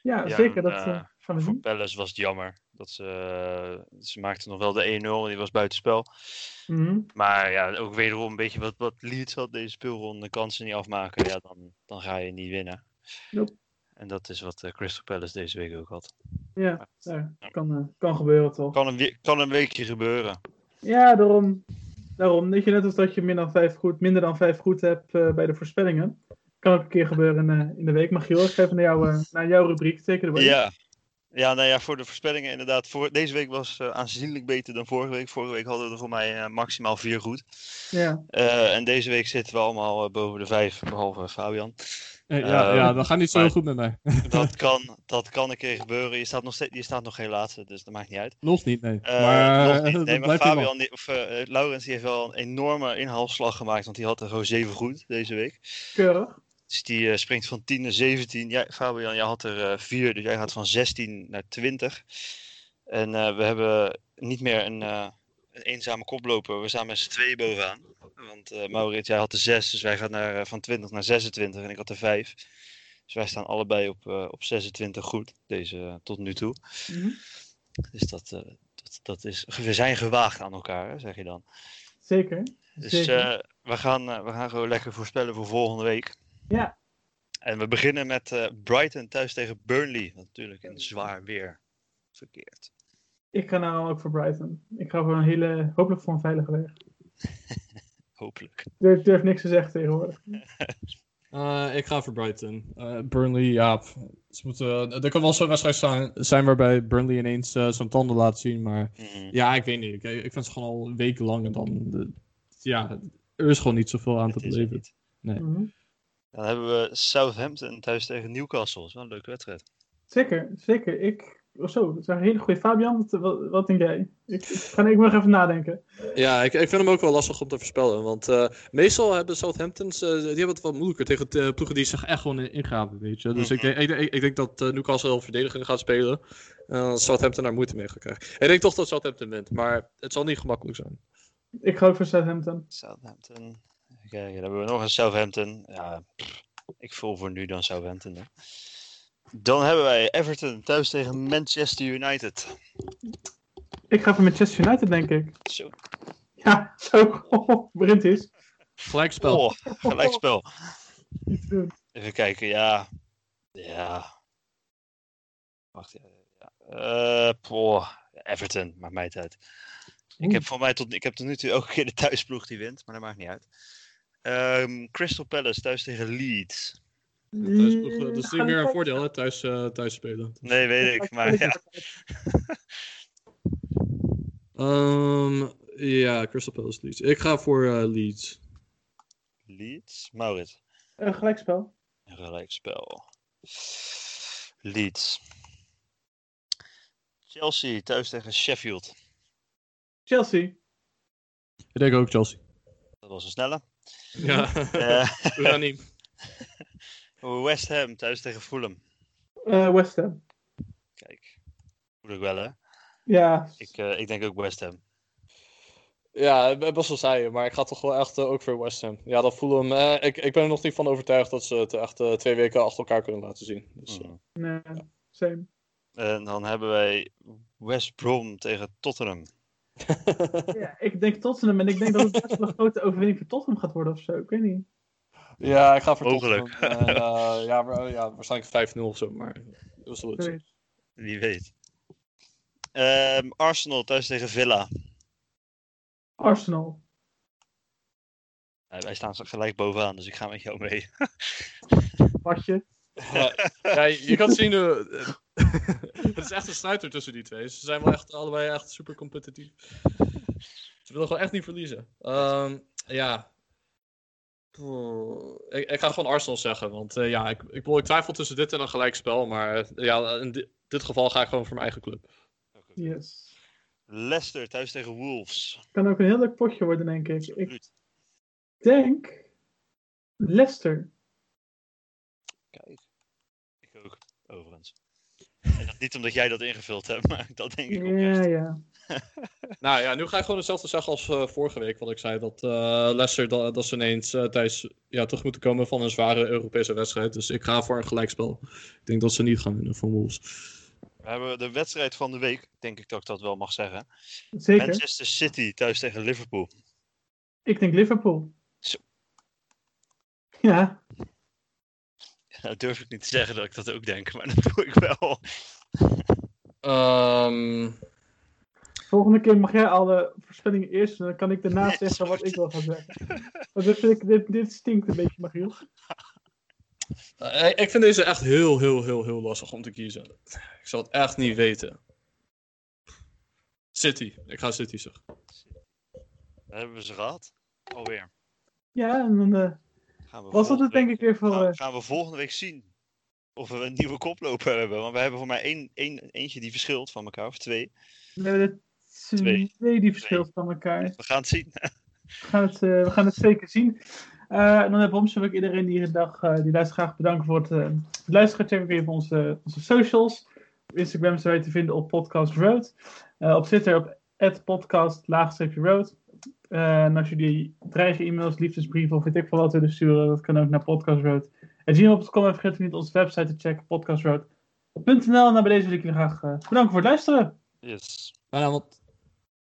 Ja, Ja, zeker. en, Dat voor. Palace was het jammer. Dat ze, eh, ze maakten nog wel de 1-0 en die was buitenspel. Mhm. Maar ja, ook wederom een beetje wat, wat Leeds had deze speelronde. Kansen niet afmaken, ja, dan, dan ga je niet winnen. Nope. En dat is wat eh, Crystal Palace deze week ook had. Ja, ja, kan, eh, kan gebeuren toch? Kan een, kan een weekje gebeuren. Ja, daarom. Daarom. Weet je, net als dat je minder dan vijf goed, minder dan vijf goed hebt bij de voorspellingen. Kan ook een keer gebeuren in, in de week. Magiel, ik ga even naar, jou, naar jouw rubriek. It away. Ja. Ja, nou ja, voor de voorspellingen inderdaad. Voor, deze week was eh, aanzienlijk beter dan vorige week. Vorige week hadden we er voor mij eh, maximaal vier goed. Ja. Eh, en deze week zitten we allemaal boven de vijf, behalve Fabian. Eh, ja, ja, dat gaat niet zo maar- goed met mij. Dat kan, dat kan een keer gebeuren. Je staat nog, steeds, je staat nog geen laatste, dus dat maakt niet uit. Nog niet, nee. Maar niet. Nee, maar. Fabian, die- of Laurens, die heeft wel een enorme inhaalslag gemaakt, want die had er gewoon zeven goed deze week. Keurig. Dus die eh, springt van 10 naar 17. Jij, Fabian, jij had er eh 4, dus jij gaat van 16 naar 20. En eh, we hebben niet meer een, eh, een eenzame koploper. We staan met z'n tweeën bovenaan. Want eh Maurits, jij had de 6, dus wij gaan naar, eh, van 20 naar 26 en ik had de 5. Dus wij staan allebei op, eh, op 26 goed, deze eh, tot nu toe. Mhm. Dus dat, eh, dat, dat is, we zijn gewaagd aan elkaar, hè, zeg je dan. Zeker. Dus Zeker. eh, we, gaan, eh, we gaan gewoon lekker voorspellen voor volgende week. Ja. En we beginnen met eh, Brighton thuis tegen Burnley. Wat natuurlijk in zwaar weer verkeerd. Ik ga nou ook voor Brighton. Ik ga voor een hele, hopelijk voor een veilige weg. Hopelijk. Ik durf, niks te zeggen tegenwoordig. Eh, ik ga voor Brighton. Eh, Burnley, ja. Ze moeten, er kan wel zo'n wedstrijd zijn, zijn waarbij Burnley ineens eh, zijn tanden laat zien. Maar Mhm. ja, ik weet niet. Ik, ik vind ze gewoon al wekenlang en dan. de- ja, er is gewoon niet zoveel aan te Het beleven. niet. Mhm. Dan hebben we Southampton thuis tegen Newcastle. Dat is wel een leuke wedstrijd. Zeker, zeker. Ik, oh zo, dat is een hele goede. Fabian, wat, denk jij? Ik, ik, ga, ik mag even nadenken. Ja, ik, ik vind hem ook wel lastig om te voorspellen. Want eh, meestal hebben Southamptons, eh, die hebben het wat moeilijker tegen de ploegen die zich echt gewoon in- ingraven, weet je. Dus ik, Mhm. denk- ik, ik, ik denk dat eh, Newcastle heel verdedigend gaat spelen. En Southampton daar moeite mee gaat krijgen. Ik denk toch dat Southampton wint, maar het zal niet gemakkelijk zijn. Ik ga ook voor Southampton. Southampton. Kijken, dan hebben we nog een Southampton. Ja, pff, ik voel voor nu dan Southampton. Hè. Dan hebben wij Everton thuis tegen Manchester United. Ik ga voor Manchester United, denk ik. Zo. Ja, zo. Begint is. Gelijkspel. Oh, gelijkspel. Even kijken, ja. Ja. Wacht, ja. ja. Eh, poh, Everton, maakt mij het uit. Ik heb, voor mij tot, ik heb tot nu toe elke keer de thuisploeg die wint, maar dat maakt niet uit. Ehm, Crystal Palace thuis tegen Leeds. Thuisploeg, eh, dat is niet meer een voordeel, hè, thuis, eh, thuis spelen. Nee, weet ik, maar ja. Ehm, ja, Crystal Palace Leeds. Ik ga voor eh, Leeds. Leeds, Maurits. Een gelijkspel. Een gelijkspel. Leeds. Chelsea thuis tegen Sheffield. Chelsea. Ik denk ook Chelsea. Dat was een snelle. Ja, Eh, unaniem. West Ham thuis tegen Fulham. Eh, West Ham. Kijk, moet ik wel hè. Ja, Ik, eh, ik denk ook West Ham. Ja, best wel saai, maar ik ga toch wel echt eh, ook voor West Ham. Ja, dat voelen hem. eh, ik, ik ben er nog niet van overtuigd dat ze het echt eh, twee weken achter elkaar kunnen laten zien. Dus, Mhm. nee, same. En dan hebben wij West Brom tegen Tottenham. Ja, ik denk Tottenham en ik denk dat het best wel een grote overwinning voor Tottenham gaat worden of zo. Ik weet niet. ja, ik ga voor Mogelijk. Tottenham. En, eh, ja, maar- ja, waarschijnlijk 5-0 of zo, maar dat is wel iets. Wie weet. Ehm, Arsenal thuis tegen Villa. Arsenal. Wij staan gelijk bovenaan, dus ik ga met jou mee. Watje. Ja, je, je kan zien, eh, het is echt een strijd er tussen die twee. Ze zijn wel echt allebei echt super competitief. Ze willen gewoon echt niet verliezen. Ehm, ja. Ik, ik ga gewoon Arsenal zeggen, want eh, ja, ik, ik, twijfel tussen dit en een gelijkspel, maar eh, ja, in di- dit geval ga ik gewoon voor mijn eigen club. Yes. Leicester thuis tegen Wolves. Kan ook een heel leuk potje worden, denk ik. Ik denk Leicester. Kijk. Ik ook, overigens. En niet omdat jij dat ingevuld hebt, maar dat denk ik Ja, oprecht. ja. Nou ja, nu ga ik gewoon hetzelfde zeggen als eh, vorige week, wat ik zei. Dat eh Leicester, dat, dat ze ineens eh, tijdens ja, terug moeten komen van een zware Europese wedstrijd. Dus ik ga voor een gelijkspel. Ik denk dat ze niet gaan winnen van Wolves. We hebben de wedstrijd van de week, denk ik dat ik dat wel mag zeggen. Zeker. Manchester City thuis tegen Liverpool. Ik denk Liverpool. Zo. Ja, Nou durf ik niet te zeggen dat ik dat ook denk, maar dat doe ik wel. Ehm, volgende keer mag jij alle voorspellingen eerst en dan kan ik daarna zeggen wat ik wil gaan zeggen. Want dit, vind ik, dit, dit stinkt een beetje, Magiel. eh, ik vind deze echt heel, heel, heel, heel lastig om te kiezen. Ik zal het echt niet weten. City. Ik ga City zeggen. Hebben we ze gehad. Alweer. Ja, en dan eh, Gaan we was dat het denk ik weer voor... gaan, eh, gaan we volgende week zien of we een nieuwe koploper hebben. Want we hebben voor mij één, één, eentje die verschilt van elkaar, of twee. we hebben er Twee. twee die verschilt van elkaar. We gaan het zien. We gaan het, eh, we gaan het zeker zien. Eh, en dan heb ons wil ik iedereen die dag die luistert graag bedanken voor het, het luisteren. Check even onze, onze socials. Op Instagram zijn wij te vinden op Podcast Road. Op Twitter op podcast Eh, en als jullie dreigen e-mails, liefdesbrieven of weet ik veel wat willen sturen, dat kan ook naar podcastroad. En vergeet niet onze website te checken, podcastroad.nl. En dan bij deze wil ik jullie graag eh, bedanken voor het luisteren. Yes. Want